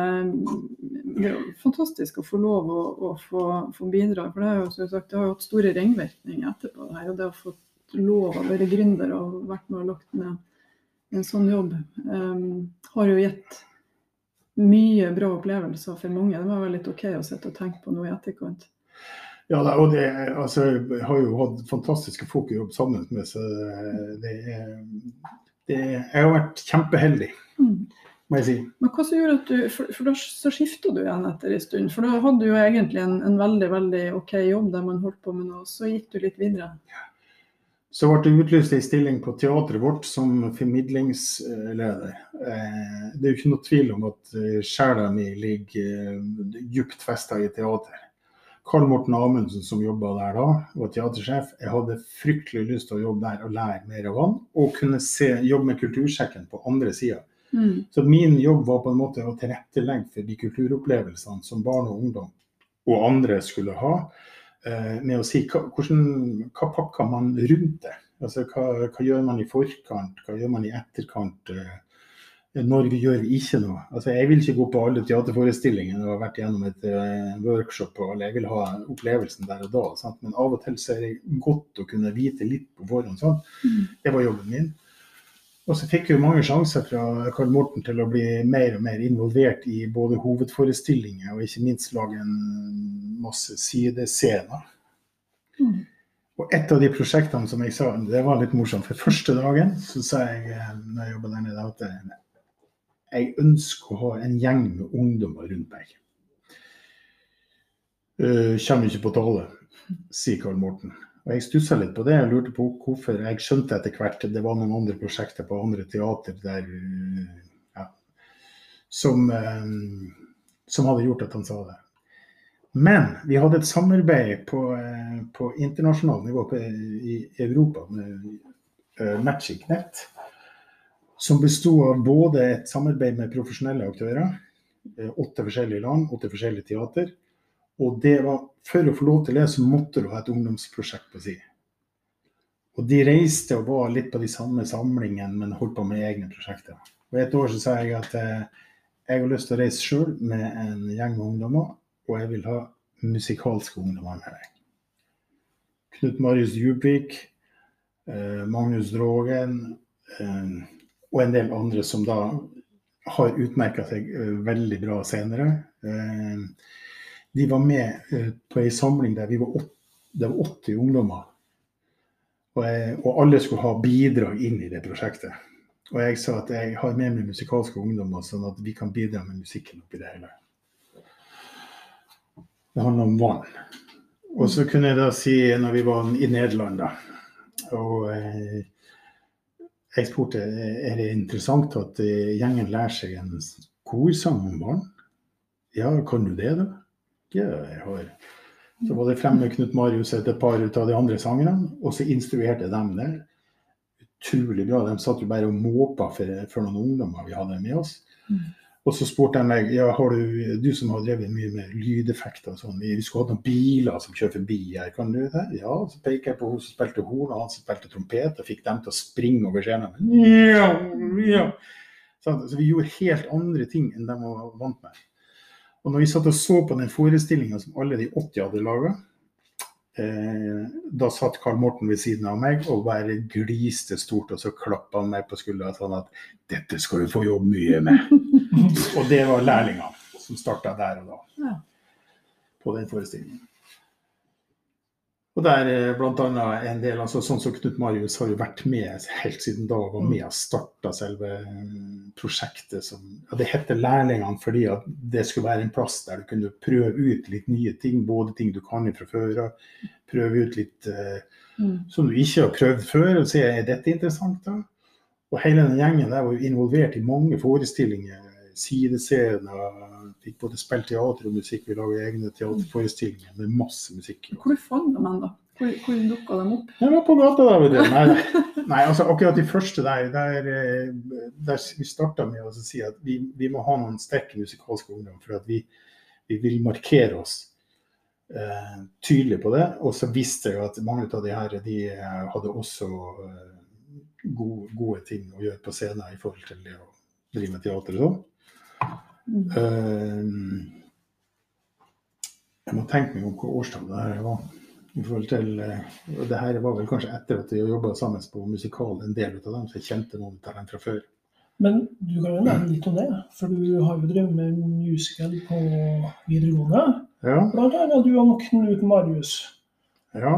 Speaker 1: Det er jo fantastisk å få lov å, å få, få bidra. For det, er jo, som sagt, det har jo hatt store ringvirkninger etterpå. det her, og Det å få lov å være gründer og vært med og lagt ned en sånn jobb, um, har jo gitt mye bra opplevelser for mange. Det må være litt OK å sitte og tenke på noe i etterkant.
Speaker 2: Ja, da, og det, altså, jeg har jo hatt fantastiske folk å jobbe sammen med, så det er, det er Jeg har vært kjempeheldig,
Speaker 1: Mm.
Speaker 2: må jeg si.
Speaker 1: Men hva som gjorde at du, for, for da så skifta du igjen etter en stund. For da hadde du jo egentlig en, en veldig veldig OK jobb der man holdt på med noe, så gikk du litt videre.
Speaker 2: Så ble det utlyst en stilling på teatret vårt som formidlingsleder. Eh, Det er jo ikke noe tvil om at eh, sjela mi ligger dypt djupt festa i teater. Karl Morten Amundsen som jobba der da, var teatersjef. Jeg hadde fryktelig lyst til å jobbe der og lære mer av han, og kunne se, jobbe med Kultursjekken på andre sida.
Speaker 1: Mm.
Speaker 2: Så min jobb var på en måte å tilrettelegge for de kulturopplevelsene som barn og ungdom og andre skulle ha, eh, med å si hva, hvordan, hva pakker man rundt det. Altså hva, hva gjør man i forkant, hva gjør man i etterkant, eh, når vi gjør ikke noe. Altså Jeg vil ikke gå på alle teaterforestillingene og har vært gjennom et uh, workshop og alle, jeg vil ha opplevelsen der og da. Sant? Men av og til så er det godt å kunne vite litt på forhånd. Sånn.
Speaker 1: Mm.
Speaker 2: Det var jobben min. Og så fikk jo mange sjanser fra Karl Morten til å bli mer og mer involvert i både hovedforestillinger og ikke minst lage en masse sidescener.
Speaker 1: Mm.
Speaker 2: Og et av de prosjektene som jeg sa, det var litt morsomt. For første dagen så sa jeg eh, når jeg jobbet der nede, at eh, jeg ønsker å ha en gjeng med ungdommer rundt meg. Uh, kommer ikke på tale, sier Karl Morten. Og Jeg stussa litt på det. og lurte på hvorfor. Jeg skjønte etter hvert at det var noen andre prosjekter på andre teater der, uh, ja, som, uh, som hadde gjort at han sa det. Men vi hadde et samarbeid på, uh, på internasjonalt nivå i Europa med uh, Magic Net. Som besto av både et samarbeid med profesjonelle aktører, eh, åtte forskjellige land, åtte forskjellige teater. Og det var, for å få lov til det, så måtte du ha et ungdomsprosjekt på si. Og de reiste og var litt på de samme samlingene, men holdt på med egne prosjekter. Og et år så sa jeg at eh, Jeg har lyst til å reise sjøl med en gjeng med ungdommer, og jeg vil ha musikalske ungdommer med meg. Knut Marius Djupvik, eh, Magnus Drogen eh, og en del andre som da har utmerka seg eh, veldig bra senere. Eh, de var med eh, på ei samling der vi var, åt, det var 80 ungdommer. Og, jeg, og alle skulle ha bidrag inn i det prosjektet. Og jeg sa at jeg har med meg musikalske ungdommer, sånn at vi kan bidra med musikken oppi det hele. Det handler om vann. Og så kunne jeg da si, når vi var i Nederland, da og eh, jeg spurte er det interessant at eh, gjengen lærer seg en korsang om barn. Ja, kan du det, da? Ja, jeg har. Så var det fremme Knut Marius et par ut av de andre sangerne, og så instruerte de det. Utrolig bra. De satt jo bare og måpa for, for noen ungdommer vi hadde med oss.
Speaker 1: Mm.
Speaker 2: Og så spurte de meg ja, har du, du som har drevet mye med lydeffekter og sånn, vi skulle hatt noen biler som kjører forbi her, kan du det? Ja, så peker jeg på hun som spilte horn, og han som spilte trompet, og fikk dem til å springe over scenen. Ja, ja. Så, så vi gjorde helt andre ting enn de var vant med. Og når vi satt og så på den forestillinga som alle de 80 hadde laga, eh, da satt Karl Morten ved siden av meg og bare gliste stort, og så klappa han meg på skuldra sånn at 'dette skal du få jobbe mye med'. Og det var lærlingene som starta der og da.
Speaker 1: Ja.
Speaker 2: På den forestillingen. Og der eh, blant annet en del, altså sånn som Knut Marius har jo vært med helt siden da og var med og starta selve mm, prosjektet som ja, Det heter Lærlingene fordi at det skulle være en plass der du kunne prøve ut litt nye ting. Både ting du kan fra før av, prøve ut litt uh,
Speaker 1: Mm.
Speaker 2: som du ikke har prøvd før, og se er dette interessant. da? Og hele den gjengen der var jo involvert i mange forestillinger. Sidescener, fikk både spilt teater og musikk. Vi lager egne teaterforestillinger med masse musikk.
Speaker 1: Hvor fanga man da? Hvor, hvor dukka de opp?
Speaker 2: Jeg var på gata da, vet du. Nei, nei, altså akkurat de første der, der, eh, der vi starta med å si at vi, vi må ha noen sterke musikalske ungdom. For at vi, vi vil markere oss eh, tydelig på det. Og så visste jeg at mange av de her de eh, hadde også eh, gode, gode ting å gjøre på scenen i forhold til det å drive med teater og sånn. Eh, jeg må tenke meg om hva årstallet det her var. I forhold til, eh, det her var vel kanskje etter at vi jobba sammen på musikal, en del av dem, så jeg kjente noen av dem fra før.
Speaker 3: Men du kan jo nevne litt om det, for du har jo drevet med musical på videregående.
Speaker 2: Ja,
Speaker 3: Blant annet du og Knut Marius.
Speaker 2: ja.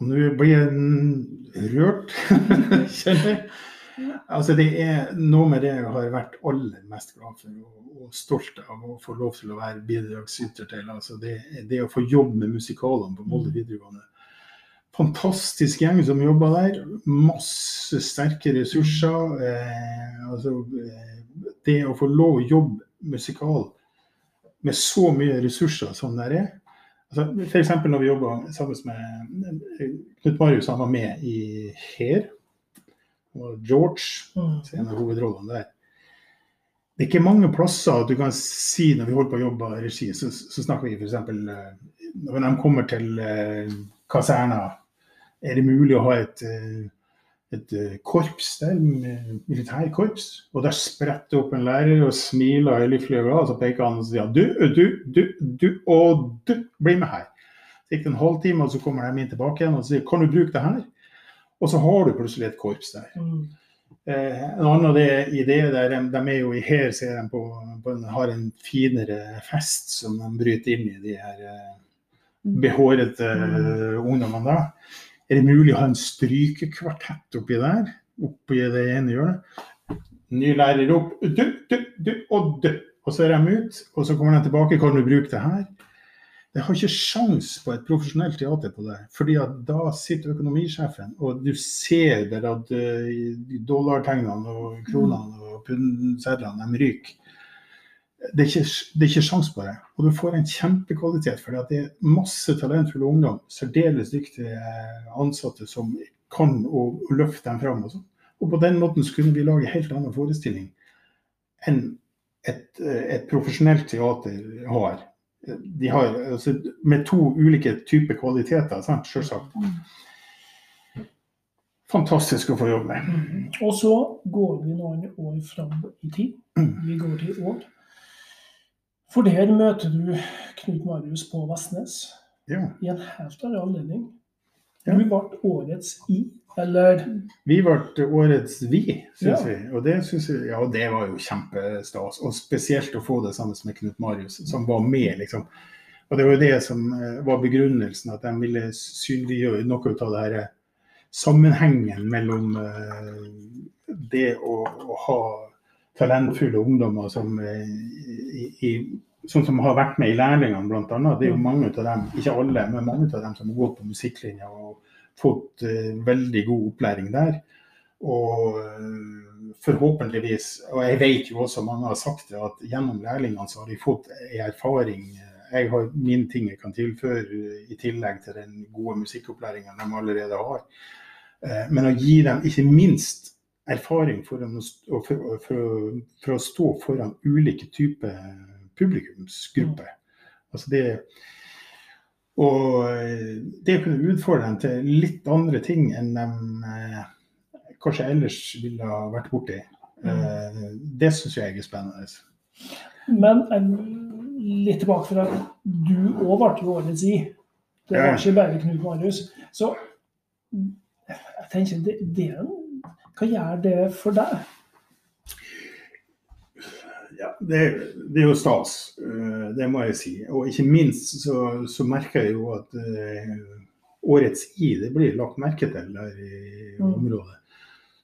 Speaker 2: Og nå blir jeg rørt, kjenner jeg. Altså, det er noe med det jeg har vært aller mest glad for og, og stolt av å få lov til å være bidragsyter til. Altså, det, det å få jobbe med musikalene på Molde videregående. Fantastisk gjeng som jobber der. Masse sterke ressurser. Eh, altså, eh, det å få lov å jobbe musikal med så mye ressurser som det er. Altså, F.eks. når vi jobba sammen med Knut Marius, han var med i Her. Og George,
Speaker 3: Mm.
Speaker 2: en av hovedrollene der. Det er ikke mange plasser du kan si når vi holder på å jobbe i regi, så, så snakker vi f.eks. når de kommer til eh, kaserna. Er det mulig å ha et, eh, et eh, korps der, militærkorps? Og der spretter opp en lærer og smiler og er lykkelig og glad, og så peker han og sier du, du, du, du og du, bli med her. Så gikk det en halvtime, og så kommer de inn tilbake igjen og sier kan du bruke det her? Og så har du plutselig et korps der.
Speaker 3: Mm.
Speaker 2: Eh, en annen det, idé der, de, de er jo i her, ser de på, på en, har en finere fest som de bryter inn i, de her eh, behårete mm. ungdommene da. Er det mulig å ha en strykekvartett oppi der? Oppi det ene hjørnet? Ny lærer opp, du, du, du og du. Og så er de ut, og så kommer de tilbake, kan du bruke det her? Jeg har ikke sjans på et profesjonelt teater på det. fordi at da sitter økonomisjefen, og du ser der at uh, dollartegnene og kronene og pundsedlene de ryker. Det er, ikke, det er ikke sjans på det. Og du får en kjempekvalitet, for det er masse talentfulle ungdom, særdeles dyktige ansatte som kan å, å løfte dem fram. Og, sånn. og på den måten kunne vi lage en helt annen forestilling enn et, et profesjonelt teater har de har altså, med to ulike typer kvaliteter, sant, selvsagt. fantastisk å få jobbe med.
Speaker 3: Mhm. Og så går vi noen år fram i tid. Vi går til år. For der møter du Knut Marius på Vestnes
Speaker 2: Ja.
Speaker 3: i en helt annen anledning.
Speaker 2: Ja.
Speaker 3: Du ble årets I, eller
Speaker 2: Vi ble årets vi, syns
Speaker 3: Ja.
Speaker 2: vi. Og det, synes jeg, ja, det var jo kjempestas. Og spesielt å få det sammen med Knut Marius, som var med, liksom. Og det var jo det som eh, var begrunnelsen, at de ville synliggjøre noe av det her eh, sammenhengen mellom eh, det å, å ha talentfulle ungdommer som, i, i, sånn som har vært med i lærlingene, bl.a. Det er jo mange av dem, ikke alle, men mange av dem som har gått på musikklinja og fått uh, veldig god opplæring der. Og uh, forhåpentligvis, og jeg vet jo også mange har sagt det, at gjennom lærlingene så har de fått en erfaring. Jeg har mine ting jeg kan tilføre eh, i tillegg til den gode musikkopplæringen de allerede har. Eh, Men å gi dem ikke minst erfaring for å, for, for, for å stå foran ulike typer publikumsgrupper. Altså det, og eh, det å kunne utfordre dem til litt andre ting enn de eh, kanskje ellers ville ha vært borti, eh, det syns jeg er spennende.
Speaker 3: Men litt tilbake til at du òg ble jo årets I. Det var ikke bare Knut Marius. Så jeg tenker, det, det, hva gjør det for deg?
Speaker 2: Ja, det, det er jo stas, eh, det må jeg si. Og ikke minst så, så merker jeg jo at eh, årets I det blir lagt merke til der i
Speaker 3: Mm.
Speaker 2: området.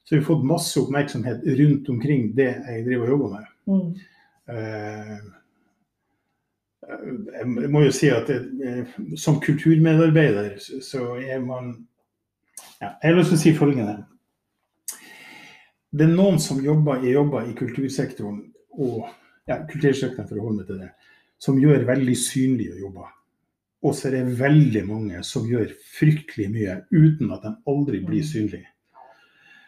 Speaker 2: Så vi har fått masse oppmerksomhet rundt omkring det jeg driver og jobber med.
Speaker 3: Mm.
Speaker 2: Eh, Jeg må jo si at det, eh, som kulturmedarbeider så- så er man ja, Jeg har lyst til å si følgende. Det er noen som jobber, jobber i kultursektoren, og ja, kulturkjøkkenet, for å holde meg til det, som gjør veldig synlige jobber. Og så er det veldig mange som gjør fryktelig mye uten at de aldri blir synlige.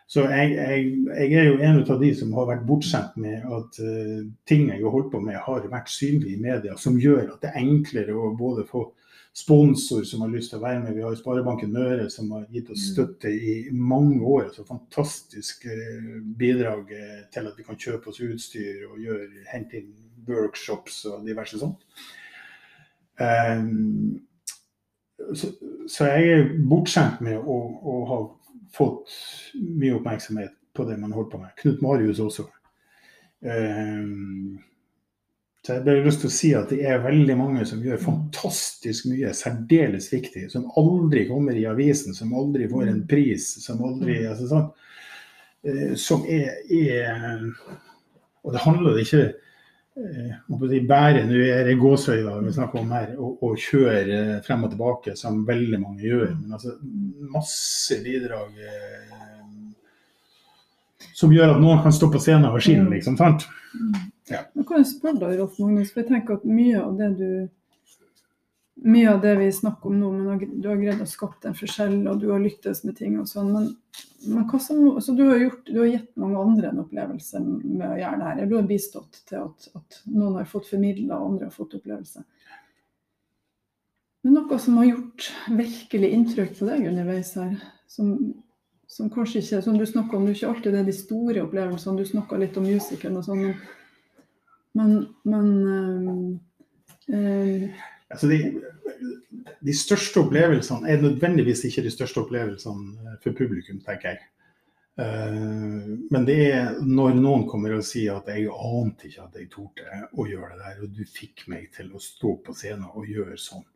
Speaker 2: Så jeg, jeg, jeg er jo en av de som har vært bortskjemt med at uh, ting jeg har holdt på med, har vært synlige i media, som gjør at det er enklere å både få sponsor som har lyst til å være med. Vi har Sparebanken Møre som har gitt oss støtte i mange år. Så Fantastisk eh, bidrag eh, til at vi kan kjøpe oss utstyr og gjøre, hente inn workshops og diverse sånt. Um, så, så jeg er bortskjemt med å, å ha fått mye oppmerksomhet på det man holder på med. Knut Marius også. Um, så jeg bare lyst til å si at det er veldig mange som gjør fantastisk mye, særdeles viktig, som aldri kommer i avisen, som aldri får en pris, som aldri altså sånn, eh, Som er, er Og det handler ikke om må på si, bære nå er det gåsøya vi snakker om her, og, og kjøre frem og tilbake, som veldig mange gjør. Men altså masse bidrag eh, som gjør at noen kan stå på scenen over skinnen, liksom. sant?
Speaker 1: Jeg kan jo spørre deg, Rolf Magnus, for jeg tenker at mye av det du mye av det vi snakker om nå, men du har greid å skape en forskjell, og du har lyktes med ting og sånn. Men, men hva som, så du har, gjort, du har gitt mange andre en opplevelse med å gjøre det her. Du har bistått til at, at noen har fått formidla, og andre har fått opplevelse. Men noe som har gjort virkelig inntrykk på deg underveis her, som, som kanskje ikke Som du snakker om, det er ikke alltid det de store opplevelsene. Du snakka litt om musikeren og sånn, men, men, men øh, øh,
Speaker 2: Altså de, de største opplevelsene er nødvendigvis ikke de største opplevelsene for publikum, tenker jeg. Eh, Men det er når noen kommer og sier at jeg ante ikke at jeg torde å gjøre det der, og du fikk meg til å stå på scenen og gjøre sånn.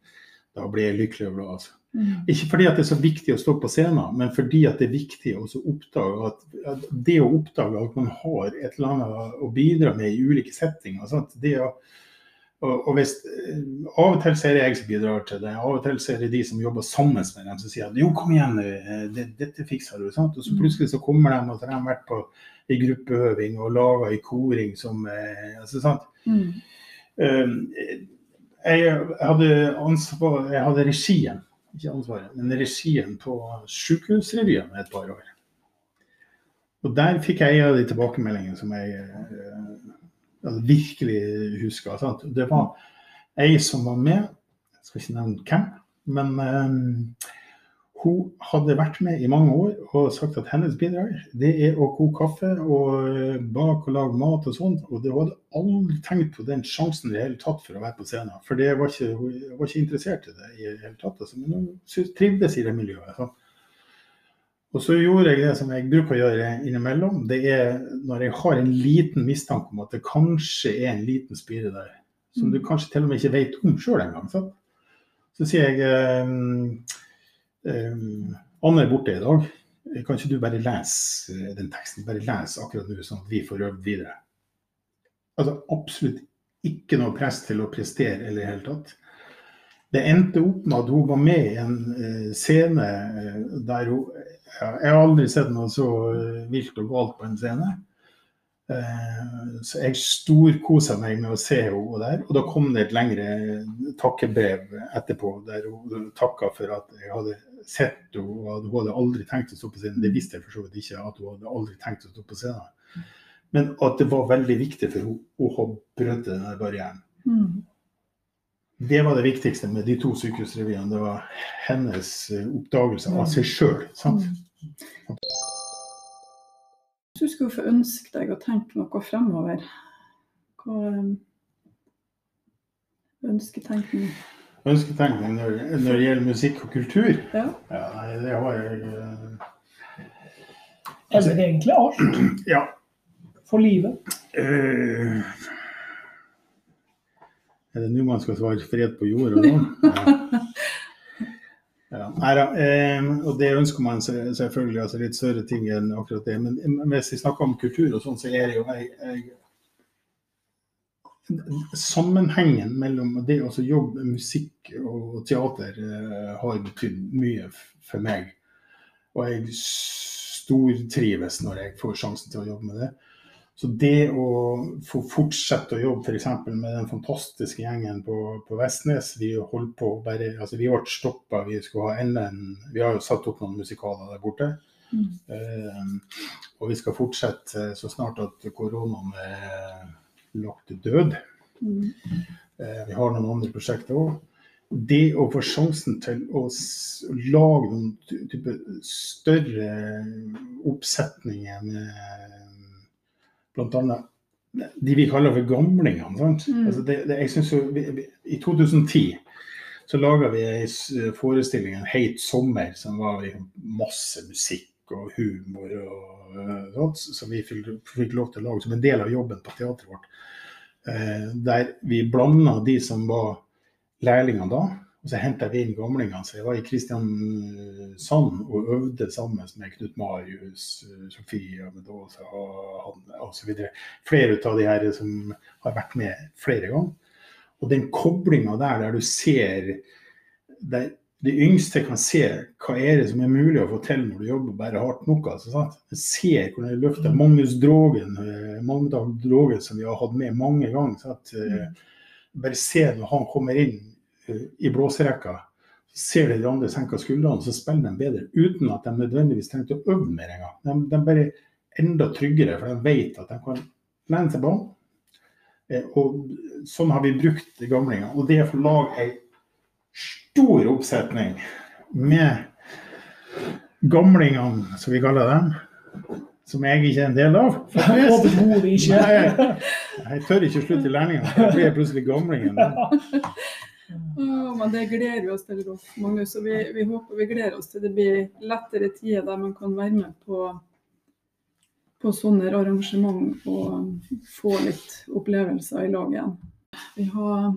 Speaker 2: Da blir jeg lykkelig og glad. Altså.
Speaker 1: mm.
Speaker 2: Ikke fordi at det er så viktig å stå på scenen, men fordi at det er viktig å oppdage at, at det å oppdage at man har et eller annet å bidra med i ulike settinger. Sant? Det å, og, og hvis, eh, Av og til så er det jeg som bidrar til det, av og til så er det de som jobber sammen med dem som sier at jo, kom igjen, eh, det, dette fikser du. Sant? Og så plutselig så kommer de og så har de vært på i gruppeøving og laga i koring som eh, altså, sant?
Speaker 1: Mm.
Speaker 2: Um, jeg hadde, ansvar, jeg hadde regien, ikke ansvaret, men regien på Sykehusrevyen et par år. Og der fikk jeg en av de tilbakemeldingene som jeg eh, altså, virkelig husker. Sant? Det var ei som var med, jeg skal ikke nevne hvem, men eh, hun hadde vært med i mange år og sagt at hennes bidrag det er å koke kaffe og eh, bake og lage mat og sånt. Og det hadde aldri tenkt på den sjansen i det hele tatt for å være på scenen. For det var ikke, hun var ikke interessert i det i det hele tatt. Altså. Men hun trivdes i det miljøet. Så. Og så gjorde jeg det som jeg bruker å gjøre innimellom. Det er når jeg har en liten mistanke om at det kanskje er en liten spire der, som du kanskje til og med ikke vet om sjøl engang. Så. så sier jeg um, Um, Anne er borte i dag. Kan ikke du bare lese eh, den teksten? Bare lese akkurat nå, sånn at vi får øvd videre. Altså absolutt ikke noe press til å prestere eller i det hele tatt. Det endte opp med at hun var med i en uh, scene uh, der hun Jeg har aldri sett noe så uh, vilt og galt på en scene. Så jeg storkosa meg med å se henne der. Og da kom det et lengre takkebrev etterpå der hun takka for at jeg hadde sett henne, og hun hadde aldri tenkt å stå på scenen. Det visste jeg for så vidt ikke, at hun hadde aldri tenkt å stå på scenen. Men at det var veldig viktig for henne å ha brutt den barrieren. Mm. Det var det viktigste med de to sykehusrevyene. Det var hennes eh, oppdagelse av seg sjøl. Mm.
Speaker 1: Hvis du skulle få ønske deg å tenke noe fremover, hva eh, ønsketenkning?
Speaker 2: Ønsketenkning når, når, det gjelder musikk og kultur?
Speaker 1: Ja.
Speaker 2: ja nei, det har jeg
Speaker 3: uh, Eller egentlig alt?
Speaker 2: Ja.
Speaker 3: For livet?
Speaker 2: Uh, er det nå man skal svare fred på jorda? Ja. Ja, nei da, eh, og det ønsker man selvfølgelig, altså litt større ting enn akkurat det. Men hvis vi snakker om kultur og sånn, så er det jo jeg, jeg sammenhengen mellom det å jobbe med musikk og teater uh, har betydd mye for meg. Og jeg stortrives når jeg får sjansen til å jobbe med det. Så det å få fortsette å jobbe f.eks. med den fantastiske gjengen på, på Vestnes Vi holdt på bare, altså vi ble stoppa, vi skulle ha enda en Vi har jo satt opp noen musikaler der borte. Mm. Uh, og vi skal fortsette så snart at koronaen er lagt død. Eh, vi har noen andre prosjekter òg. Det å få sjansen til å lage noen type større oppsetninger med bl.a. de vi kaller for gamlingene. Mm. Altså det, det, jeg synes jo, vi, vi, I 2010 så laga vi en forestilling, en heit sommer, som var med masse musikk og humor og sånt, som vi fikk, lov til å lage som en del av jobben på teatret vårt. Eh, der vi blanda de som var lærlinger da, og så henta vi inn gamlingene. Så jeg var i Kristiansand og øvde sammen med Knut Marius, Sofie Medosa osv. Flere av de her som har vært med flere ganger. Og den koblinga der, der du ser der de yngste kan se hva er det som er mulig å få til når du jobber bare hardt nok. Altså, sant? Jeg ser hvordan du løfter Magnus Drogen, eh, Magnus Drogen som vi har hatt med mange ganger. Sant? Eh, bare se når han kommer inn eh, i blåserekka, ser de de andre senker skuldrene, så spiller de bedre. Uten at de nødvendigvis trengte å øve mer engang. De, de bare enda tryggere, for de vet at de kan lene seg på. Og sånn har vi brukt gamlinger. Og det er for lage ei stor oppsetning med gamlingene, som vi kaller dem. Som jeg ikke er en del av.
Speaker 3: Overhodet ikke.
Speaker 2: Nei, jeg, jeg, tør ikke slutte i lærlingene, Da blir jeg plutselig gamlingen.
Speaker 1: Oh, men det gleder vi oss til, Rolf Magnus. Og vi, vi, håper vi gleder oss til det blir lettere tider der man kan være med på, på sånne arrangement og få litt opplevelser i lag igjen. Vi har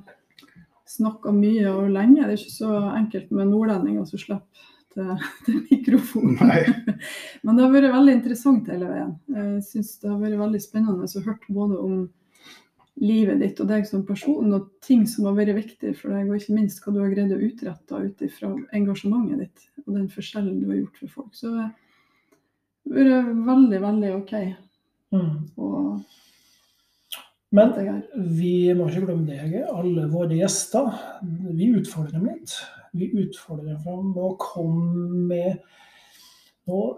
Speaker 1: snakka mye og lenge. Det er ikke så enkelt med nordlendinger som slipper til, til mikrofonen. Men det har vært veldig interessant hele veien. Jeg syns det har vært veldig spennende å høre både om livet ditt og deg som person, og ting som har vært viktig for deg, og ikke minst hva du har greid å utrette ut ifra engasjementet ditt og den forskjellen du har gjort for folk. Så det har vært veldig, veldig OK. Mm. Og
Speaker 3: men vi må ikke glemme det, alle våre gjester. Vi utfordrer dem litt. Vi utfordrer dem med å komme med noe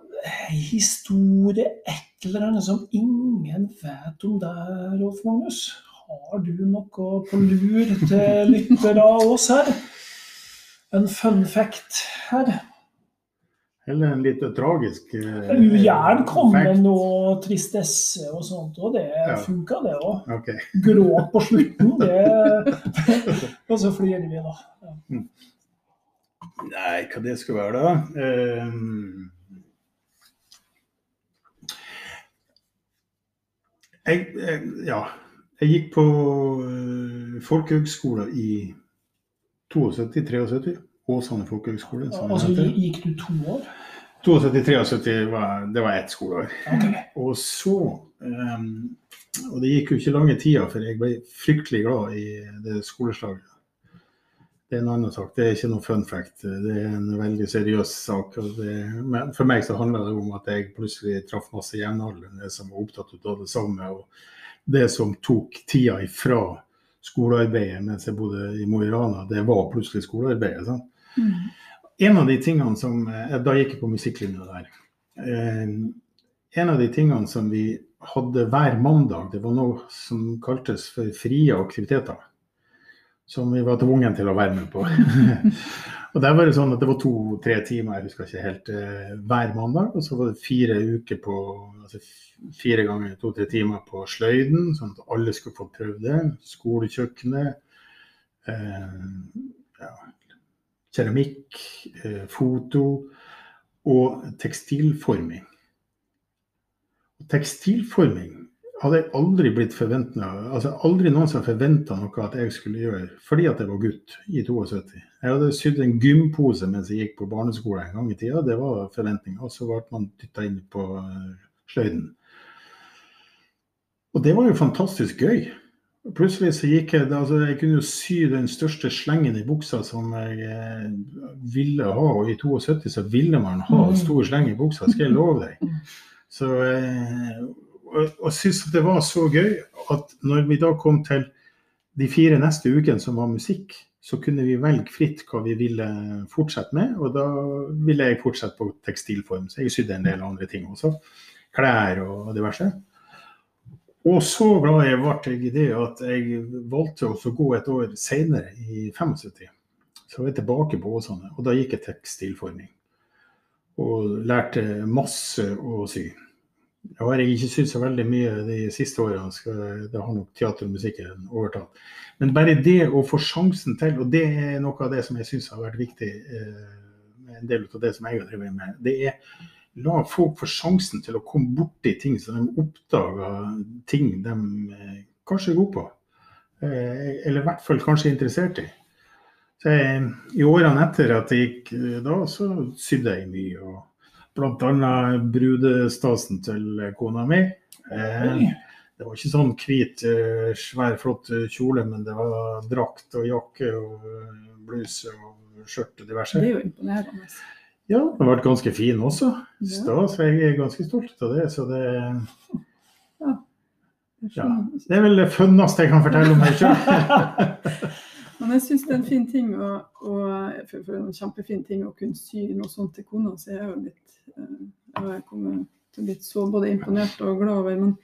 Speaker 3: historie, et eller annet som ingen vet om deg, Rolf Magnus. Har du noe på lur til lyttere av oss her? En fun fact her?
Speaker 2: Eller en litt tragisk eh,
Speaker 3: Gjerne kom med noe tristesse og sånt, og det
Speaker 2: Ja.
Speaker 3: funka, det òg.
Speaker 2: Ok.
Speaker 3: Gråt på slutten, det Og så flirer vi, da. Ja.
Speaker 2: Nei, hva det skulle være da? Um... jeg, jeg, ja, jeg gikk på uh, folkehøgskole i 72-73. Åsane folkehøgskole.
Speaker 3: Altså, gikk du to år?
Speaker 2: 72-73 var, det var ett skoleår.
Speaker 3: Okay.
Speaker 2: Og så um, Og det gikk jo ikke lange tida før jeg ble fryktelig glad i det skoleslaget. Det er en annen sak. Det er ikke noe fun fact. Det er en veldig seriøs sak. Det, men for meg så handler det om at jeg plutselig traff masse jevnaldrende som var opptatt av det samme. Og det som tok tida ifra skolearbeidet mens jeg bodde i Mo i Rana, det var plutselig skolearbeidet. Sånn.
Speaker 1: Mm.
Speaker 2: En av de tingene som eh, Da gikk jeg på musikklinja der. Eh, en av de tingene som vi hadde hver mandag, det var noe som kaltes for frie aktiviteter. Som vi var tvungen til å være med på. og der var det sånn at det var to-tre timer, jeg husker ikke helt, eh, hver mandag. Og så var det fire uker på altså Fire ganger to-tre timer på sløyden, sånn at alle skulle få prøvd det. Skolekjøkkenet. Eh, ja, keramikk, eh, foto og tekstilforming. Tekstilforming hadde jeg aldri blitt forventa altså Aldri noen som forventa noe at jeg skulle gjøre, fordi at jeg var gutt i 72. Jeg hadde sydd en gympose mens jeg gikk på barneskole en gang i tida, det var forventninga. Og så ble man dytta inn på eh, sløyden. Og det var jo fantastisk gøy. Plutselig så gikk jeg altså Jeg kunne jo sy den største slengen i buksa som jeg eh, ville ha. Og i 72 så ville man ha
Speaker 3: en
Speaker 2: stor sleng i buksa, skal jeg love deg.
Speaker 3: Mm.
Speaker 2: Så eh, Og, og syntes at det var så gøy at når vi da kom til de fire neste ukene som var musikk, så kunne vi velge fritt hva vi ville fortsette med. Og da ville jeg fortsette på tekstilform. Så jeg sydde en del andre ting også. Klær og diverse. Og så glad jeg ble jeg i det at jeg valgte å gå et år senere, i 75. Så var jeg tilbake på Åsane, og da gikk jeg tekstilforming. Og lærte masse å sy. Det har jeg ikke sydd så veldig mye de siste årene, det har nok teater og musikken overtatt. Men bare det å få sjansen til, og det er noe av det som jeg syns har vært viktig eh, med en del av det som jeg har drevet med, det er la folk få sjansen til å komme borti ting så de oppdager ting de eh, kanskje er gode på. Eh, eller i hvert fall kanskje er interessert i. Så jeg, I årene etter at jeg gikk eh, da, så sydde jeg mye. og Bl.a. brudestasen til kona mi. Eh, det var ikke sånn hvit, eh, svær, flott eh, kjole, men det var drakt og jakke og eh, bluse og skjørt og diverse.
Speaker 1: Det er jo imponerende.
Speaker 2: Ja, den ble ganske fin også. Stas. Jeg er ganske stolt av det. Så det, Ja. det er vel det funneste jeg kan fortelle om meg sjøl.
Speaker 1: Men jeg syns det er en fin ting å, å, for, for en kjempefin ting å kunne sy noe sånt til kona. Så jeg er jo litt eh, jeg kommer til å bli så både imponert og glad over. Men,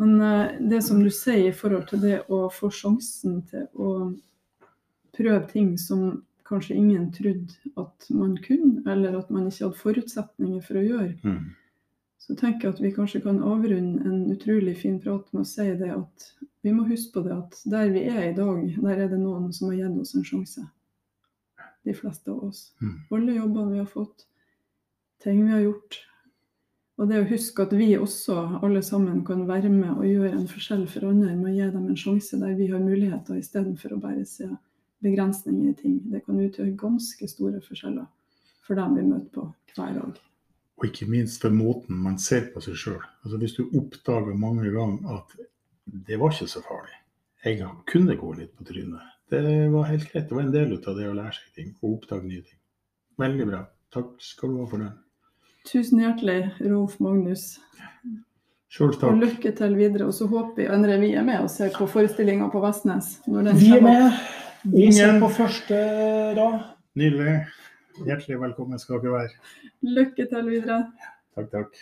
Speaker 1: men eh, det som du sier i forhold til det å få sjansen til å prøve ting som kanskje ingen trodde at man kunne, eller at man ikke hadde forutsetninger for å gjøre,
Speaker 2: Mm.
Speaker 1: så tenker jeg at vi kanskje kan avrunde en utrolig fin prat med å si det at vi må huske på det at der vi er i dag, der er det noen som har gitt oss en sjanse. De fleste av oss.
Speaker 2: Mm.
Speaker 1: Alle jobbene vi har fått, ting vi har gjort. Og det å huske at vi også, alle sammen, kan være med og gjøre en forskjell for andre med å gi dem en sjanse der vi har muligheter, istedenfor å bare se begrensninger i ting. Det kan utgjøre ganske store forskjeller for dem vi møter på hver dag.
Speaker 2: Og ikke minst for måten man ser på seg sjøl. Altså hvis du oppdager mange ganger at det var ikke så farlig. Jeg kunne gå litt på trynet. Det var helt greit. Det var en del av det å lære seg ting og oppdage nye ting. Veldig bra. Takk skal du ha for det.
Speaker 1: Tusen hjertelig, Rolf Magnus.
Speaker 2: Sjøl
Speaker 1: Og lykke til videre. Og så håper vi Endre vi er med og ser på forestillinga på Vestnes. Når den
Speaker 3: Vi er med. Vi ser på første rad.
Speaker 2: Nydelig. Hjertelig velkommen skal dere være.
Speaker 1: Lykke til videre.
Speaker 2: Takk, takk.